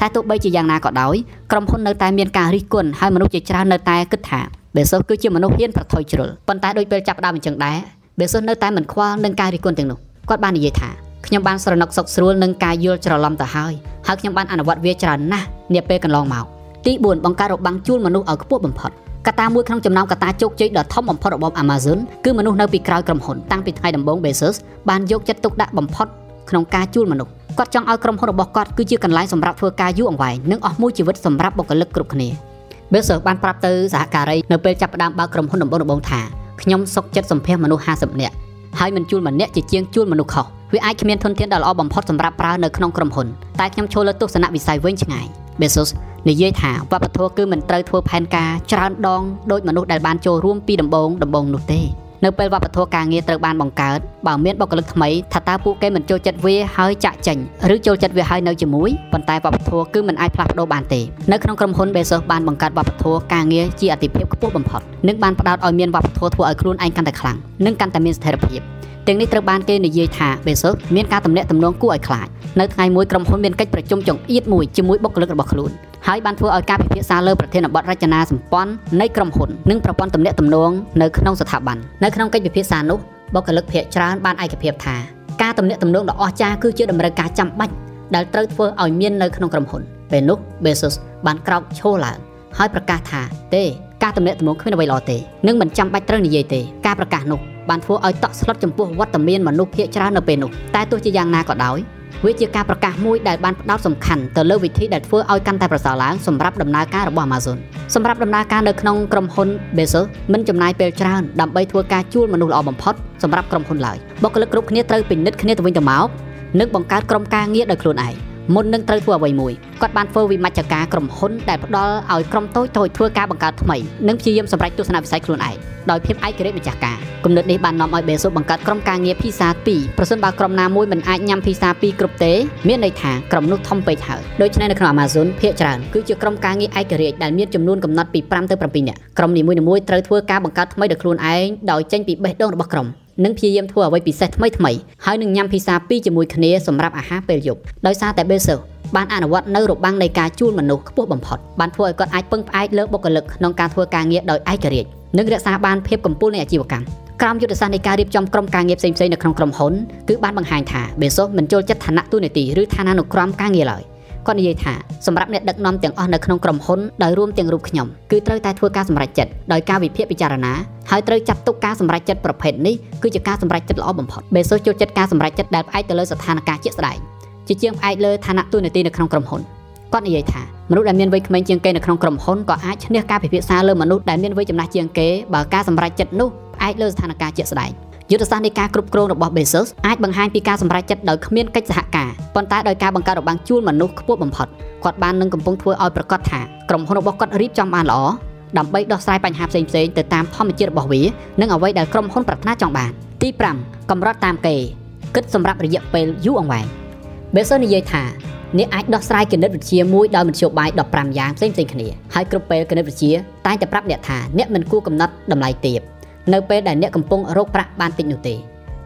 S1: តែទោះបីជាយ៉ាងណាក៏ដោយក្រុមហ៊ុននៅតែមានការរិះគន់ហើយមនុស្សជាច្រើននៅតែគិតថា Bezos គឺជាមនុស្សហ៊ានប្រថុយជ្រុលប៉ុន្តែដូចពេលចាប់ដើមអញ្ចឹងដែរ Bezos នៅតែមិនខ្វល់នឹងការរិះគន់ទាំងនោះគាត់បាននិយាយថាខ្ញុំបានស្រណុកសុកស្រួលនឹងការយល់ច្រឡំទៅហើយហើយខ្ញុំបានអនុវត្តវាច្រើនណាស់នាពេលកន្លងមកទី4បង្កើតរបាំងជួលមនុស្សឲ្យខ្ពស់បំផុត កត្តាមួយក្នុងចំណោមកត្តាជោគជ័យដ៏ធំបំផុតរបស់ Amazon គឺមនុស្សនៅពីក្រោយក្រុមហ៊ុនតាំងពីថ្ងៃដំបូង Bezos បានយកចិត្តទុកដាក់បំផុតក្នុងការជួលមនុស្សគាត់ចង់ឲ្យក្រុមហ៊ុនរបស់គាត់គឺជាកន្លែងសម្រាប់ធ្វើការយូរអង្វែងនិងអស់មួយជីវិតសម្រាប់បុគ្គលិកគ្រប់គ្នា Bezos បានប្រាប់ទៅសហការីនៅពេលចាប់ផ្ដើមបើកក្រុមហ៊ុនដំបូងដំបូងថាខ្ញុំសុកចិត្តសម្ភាសមនុស្ស50នាក់ហើយមិនជួលម្នាក់ជាជាងជួលមនុស្សខុសវាអាចគ្មានធនធានដ៏ល្អបំផុតសម្រាប់ប្រើនៅក្នុងក្រុមហ៊ុនតែខ្ញុំចូលលើទស្សនវិស័យវិញឆ្ងាយ Bezos និយាយថាវប្បធម៌គឺមិនត្រូវធ្វើផែនការច្រើនដងដោយមនុស្សដែលបានចូលរួមពីដំបូងដំបូងនោះទេនៅពេលវប្បធម៌ការងារត្រូវបានបង្កើតបើមានបុគ្គលិកថ្មីថាតើពួកគេមិនចូលចិត្តវាហើយចាក់ចេញឬចូលចិត្តវាហើយនៅជាមួយប៉ុន្តែវប្បធម៌គឺមិនអាចផ្លាស់ប្ដូរបានទេនៅក្នុងក្រុមហ៊ុន Bezos បានបង្កើតវប្បធម៌ការងារជាអតិភិបខ្ពស់បំផុតនិងបានផ្ដោតឲ្យមានវប្បធម៌ធ្វើឲ្យខ្លួនឯងកាន់តែខ្លាំងនិងកាន់តែមានស្ថិរភាព ទាំងនេះត្រូវបានគេនិយាយថា Bezos មានការតំណាក់តំណងគួរឲ្យខ្លាចនៅថ្ងៃមួយក្រុមហ៊ុនមានកិច្ចប្រជុំចង្អៀតមួយជាមួយបុគ្គលិករបស់ខ្លួនហើយបានធ្វើឲ្យការពិភាក្សាលើប្រធានបទរចនាសម្ព័ន្ធនៃក្រុមហ៊ុននិងប្រព័ន្ធទំនាក់ទំនងនៅក្នុងស្ថាប័ននៅក្នុងកិច្ចពិភាក្សានោះបុគ្គលិកភាគច្រើនបានឯកភាពថាការទំនាក់ទំនងដ៏អស្ចារ្យគឺជាតម្រូវការចាំបាច់ដែលត្រូវធ្វើឲ្យមាននៅក្នុងក្រុមហ៊ុនពេលនោះ Bezos បានក្រោកឈរឡើងហើយប្រកាសថាទេការទំនាក់ទំនងគ្មានអ្វីល្អទេនិងមិនចាំបាច់ត្រូវនិយាយទេការប្រកាសនោះ បានធ្វើឲ្យតក់ស្លុតចំពោះវត្តមានមនុស្សភាគច្រើននៅពេលនោះតែទោះជាយ៉ាងណាក៏ដោយវាជាការប្រកាសមួយដែលបានផ្ដោតសំខាន់ទៅលើវិធីដែលធ្វើឲ្យកាន់តែប្រសើរឡើងសម្រាប់ដំណើរការរបស់ Amazon សម្រាប់ដំណើរការនៅក្នុងក្រុមហ៊ុន Bezos មិនចំណាយពេលច្រើនដើម្បីធ្វើការជួលមនុស្សល្អបំផុតសម្រាប់ក្រុមហ៊ុនឡើយបុគ្គលិកគ្រប់គ្នាត្រូវពិនិត្យគ្នាទៅវិញទៅមកនិងបង្កើតក្រុមការងារដោយខ្លួនឯង មុននឹងត្រូវធ្វើអ្វីមួយគាត់បានធ្វើវិមជ្ឈការក្រុមហ៊ុនដែលផ្ដល់ឲ្យក្រុមតូចតូចធ្វើការបង្កើតថ្មីនិងព្យាយាមសម្រេចទស្សនវិស័យខ្លួនឯងដោយភាពឯករាជ្យម្ចាស់ការគំនិតនេះបាននាំឲ្យ Bezos បង្កើតក្រុមការងារភីសា2ប្រសិនបើក្រុមណាមួយមិនអាចញ៉ាំភីសា2គ្រប់ទេមានន័យថាក្រុមនោះធំពេកហើយដូច្នេះនៅក្នុង Amazon ភាគច្រើនគឺជាក្រុមការងារឯករាជ្យដែលមានចំនួនកំណត់ពី5ទៅ7នាក់ក្រុមនីមួយៗត្រូវធ្វើការបង្កើតថ្មីដោយខ្លួនឯងដោយចេញពីបេះដូងរបស់ក្រុម និងព្យាយាមធ្វើអ្វីពិសេសថ្មីថ្មីហើយនឹងញ៉ាំភីសាពីរជាមួយគ្នាសម្រាប់អាហារពេលយប់ដោយសារតែ Bezos បានអនុវត្តនៅរបាំងនៃការជួលមនុស្សខ្ពស់បំផុតបានធ្វើឲ្យគាត់អាចពឹងផ្អែកលើបុគ្គលិកក្នុងការធ្វើការងារដោយឯករាជ្យនិងរក្សាបានភាពកំពូលនៃអាជីវកម្មក្រមយុទ្ធសាស្ត្រនៃការរៀបចំក្រុមការងារផ្សេងៗនៅក្នុងក្រុមហ៊ុនគឺបានបង្ហាញថា Bezos មិនចូលចិត្តឋានៈទូនាទីឬឋានានុក្រមការងារឡើយ គាត់និយាយថាសម្រាប់អ្នកដឹកនាំទាំងអស់នៅក្នុងក្រុមហ៊ុនដោយរួមទាំងរូបខ្ញុំគឺត្រូវតែធ្វើការសម្រេចចិត្តដោយការវិភាគពិចារណាហើយត្រូវចាត់ទុកការសម្រេចចិត្តប្រភេទនេះគឺជាការសម្រេចចិត្តល្អបំផុត Bezos ចូលចិត្តការសម្រេចចិត្តដែលផ្អែកទៅលើស្ថានភាពជាក់ស្ដែងជាជាងផ្អែកលើឋានៈទូនាទីនៅក្នុងក្រុមហ៊ុនគាត់និយាយថាមនុស្សដែលមានវ័យក្មេងជាងគេនៅក្នុងក្រុមហ៊ុនក៏អាចឈ្នះការពិភាក្សាលើមនុស្សដែលមានវ័យចំណាស់ជាងគេបើការសម្រេចចិត្តនោះផ្អែកលើស្ថានភាពជាក់ស្ដែង យុទ្ធសាស្ត្រនៃការគ្រប់គ្រងរបស់ Bezos អាចបង្ហាញពីការសម្រេចចិត្តដោយគ្មានកិច្ចសហការប៉ុន្តែដោយការបង្កើតរបាំងជួលមនុស្សខ្ពស់បំផុតគាត់បាននឹងកំពុងធ្វើឲ្យប្រកាសថាក្រុមហ៊ុនរបស់គាត់រៀបចំបានល្អដើម្បីដោះស្រាយបញ្ហាផ្សេងៗទៅតាមធម្មជាតិរបស់វានិងអ្វីដែលក្រុមហ៊ុនប្រាថ្នាចង់បានទី5កម្រិតតាមគេគិតសម្រាប់រយៈពេលយូរអង្វែង Bezos និយាយថាអ្នកអាចដោះស្រាយគណិតវិទ្យាមួយដោយមធ្យោបាយ15យ៉ាងផ្សេងៗគ្នាហើយគ្រប់ពេលគណិតវិទ្យាតែងតែប្រាប់អ្នកថាអ្នកមិនគួរកំណត់តម្លៃទាប នៅពេលដែលអ្នកកំពុងរកប្រាក់បានតិចនោះទេ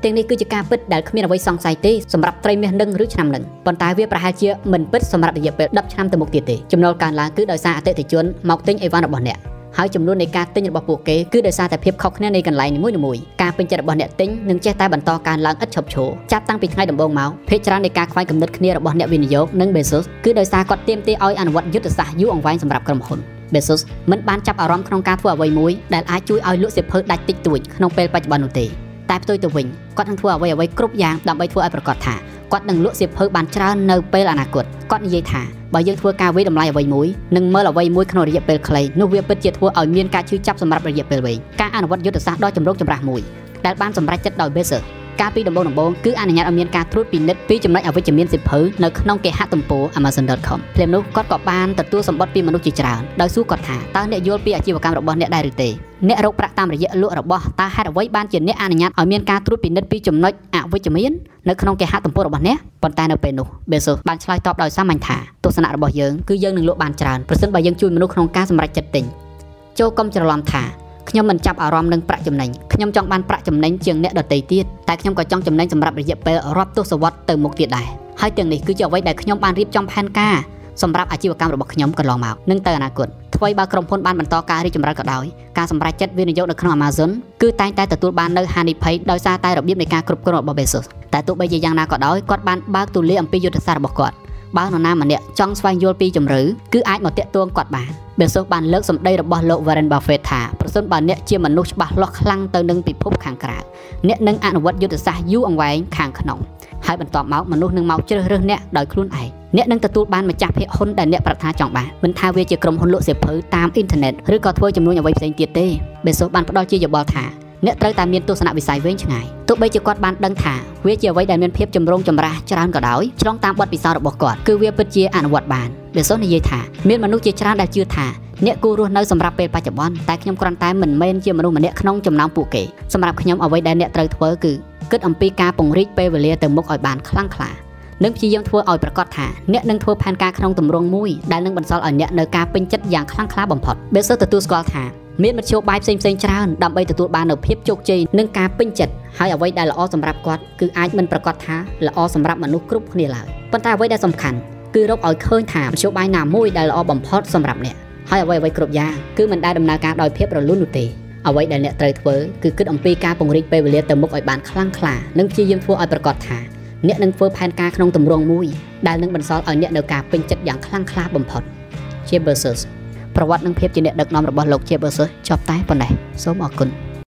S1: ទាំងនេះគឺជាការពិតដែលគ្មានអ្វីសង្ស័យទេសម្រាប់ត្រីមាសនឹងឬឆ្នាំនឹងប៉ុន្តែវាប្រហែលជាមិនពិតសម្រាប់រយៈពេល10ឆ្នាំទៅមុខទៀតទេចំណូលកើនឡើងគឺដោយសារអតិថិជនមកទិញអីវ៉ាន់របស់អ្នកហើយចំនួននៃការទិញរបស់ពួកគេគឺដោយសារតែភាពខុសគ្នានៃកន្លែងនីមួយៗការពេញចិត្តរបស់អ្នកទិញនឹងចេះតែបន្តកើនឡើងឥតឈប់ឈរចាប់តាំងពីថ្ងៃដំបូងមកភាគច្រើននៃការខ្វែងគំនិតគ្នារបស់អ្នកវិនិយោគនិង Bezos គឺដោយសារគាត់ទាមទារឲ្យអនុវត្តយុទ្ធសាស្ត្រយូរអង្វែងសម្រាប់ក្រុមហ៊ុន Bezos មិនបានចាប់អារម្មណ៍ក្នុងការធ្វើអ្វីមួយដែលអាចជួយឲ្យលក់សៀវភៅដាច់តិចតួចក្នុងពេលបច្ចុប្បន្ននោះទេតែផ្ទុយទៅវិញគាត់នឹងធ្វើអ្វីអ្វីគ្រប់យ៉ាងដើម្បីធ្វើឲ្យប្រកាសថាគាត់នឹងលក់សៀវភៅបានច្រើននៅពេលអនាគតគាត់និយាយថាបើយើងធ្វើការវិតម្លៃអ្វីមួយនិងមើលអ្វីមួយក្នុងរយៈពេលខ្លីនោះវាពិតជាធ្វើឲ្យមានការឈឺចាប់សម្រាប់រយៈពេលវែងការអនុវត្តយុទ្ធសាស្ត្រដ៏ចម្រុងចម្រាស់មួយដែលបានសម្រេចចិត្តដោយ Bezos ការពីដំបូងដំបូងគឺអនុញ្ញាតឲ្យមានការត្រួតពិនិត្យពីចំណុចអវិជ្ជមានសិភៅនៅក្នុងគេហទំព័រ amazon.com ភ្លាមនោះគាត់ក៏បានទទួលសម្បត្តិពីមនុស្សជាច្រើនដោយសួរគាត់ថាតើអ្នកយល់ពីអាជីវកម្មរបស់អ្នកដែរឬទេអ្នករកប្រាក់តាមរយៈលក់របស់តើហេតុអ្វីបានជាអ្នកអនុញ្ញាតឲ្យមានការត្រួតពិនិត្យពីចំណុចអវិជ្ជមាននៅក្នុងគេហទំព័ររបស់អ្នកប៉ុន្តែនៅពេលនោះ Bezos បានឆ្លើយតបដោយសាមញ្ញថាទស្សនៈរបស់យើងគឺយើងនឹងលក់បានច្រើនប្រសិនបើយើងជួយមនុស្សក្នុងការសម្រេចចិត្តទិញចូលកុំច្រឡំថា ខ្ញុំមិនចាប់អារម្មណ៍នឹងប្រាក់ចំណេញខ្ញុំចង់បានប្រាក់ចំណេញជាងអ្នកដទៃទៀតតែខ្ញុំក៏ចង់ចំណេញសម្រាប់រយៈពេលរាប់ទសវត្សរ៍ទៅមុខទៀតដែរហើយទាំងនេះគឺជាអ្វីដែលខ្ញុំបានរៀបចំផែនការសម្រាប់អាជីវកម្មរបស់ខ្ញុំកន្លងមកនិងទៅអនាគតថ្មីបើក្រុមហ៊ុនបានបន្តការរីកចម្រើនក៏ដោយការសម្រេចចិត្តវិនិយោគនៅក្នុង Amazon គឺតែងតែទទួលបាននៅហានិភ័យដោយសារតែរបៀបនៃការគ្រប់គ្រងរបស់ Bezos តែទោះបីជាយ៉ាងណាក៏ដោយគាត់បានបើកទូលាយអំពីយុទ្ធសាស្ត្ររបស់គាត់ បើនរណាម្នាក់ចង់ស្វែងយល់ពីជំរឿគឺអាចមកតាក់ទងគាត់បាន Bezos បានលើកសម្ដីរបស់លោក Warren Buffett ថាប្រសិនបើអ្នកជាមនុស្សច្បាស់លាស់ខ្លាំងទៅនឹងពិភពខាងក្រៅអ្នកនឹងអនុវត្តយុទ្ធសាស្ត្រយូរអង្វែងខាងក្នុងហើយបន្ទាប់មកមនុស្សនឹងមកជ្រើសរើសអ្នកដោយខ្លួនឯងអ្នកនឹងទទួលបានម្ចាស់ភាគហ៊ុនដែលអ្នកប្រាថ្នាចង់បានមិនថាវាជាក្រុមហ៊ុនលក់សៀវភៅតាមអ៊ីនធឺណិតឬក៏ធ្វើជំនួញអ្វីផ្សេងទៀតទេ Bezos បានផ្ដល់ជាយោបល់ថា អ្នកត្រូវតែមានទស្សនវិស័យវែងឆ្ងាយទោះបីជាគាត់បានដឹងថាវាជាអ្វីដែលមានភាពចម្រូងចម្រាសច្រើនក៏ដោយឆ្លងតាមបទពិសោធន៍របស់គាត់គឺវាពិតជាអនុវត្តបានបេសូសនិយាយថាមានមនុស្សជាច្រើនដែលជឿថាអ្នកគួររស់នៅសម្រាប់ពេលបច្ចុប្បន្នតែខ្ញុំគ្រាន់តែមិនមែនជាមនុស្សម្នាក់ក្នុងចំណោមពួកគេសម្រាប់ខ្ញុំអ្វីដែលអ្នកត្រូវធ្វើគឺគិតអំពីការពង្រីកពេលវេលាទៅមុខឲ្យបានខ្លាំងក្លា និងព្យាយាមធ្វើឲ្យប្រកាសថាអ្នកនឹងធ្វើផែនការក្នុងទម្រង់មួយដែលនឹងបន្សល់ឲ្យអ្នកនៅការពេញចិត្តយ៉ាងខ្លាំងក្លាបំផុតបេសូទទួលស្គាល់ថាមានមធ្យោបាយផ្សេងៗច្រើនដើម្បីទទួលបាននូវភាពជោគជ័យនិងការពេញចិត្តហើយអ្វីដែលល្អសម្រាប់គាត់គឺអាចមិនប្រកាសថាល្អសម្រាប់មនុស្សគ្រប់គ្នាឡើយប៉ុន្តែអ្វីដែលសំខាន់គឺរកឲ្យឃើញថាមធ្យោបាយណាមួយដែលល្អបំផុតសម្រាប់អ្នកហើយអ្វីអ្វីគ្រប់យ៉ាងគឺមិនដែលដំណើរការដោយភាពរលូននោះទេអ្វីដែលអ្នកត្រូវធ្វើគឺគិតអំពីការពង្រីកពេលវេលាទៅមុខឲ្យបានខ្លាំងក្លានិងព្យាយាមធ្វើឲ្យប្រកាសថា អ្នកនឹងធ្វើផែនការក្នុងទម្រង់មួយដែលនឹងបន្សល់ឲ្យអ្នកនៅការពេញចិត្តយ៉ាងខ្លាំងក្លាបំផុតជា Versus ប្រវត្តិនិងភាពជាអ្នកដឹកនាំរបស់លោកជាបឺសឺចប់តែប៉ុណ្ណេះសូមអរគុណ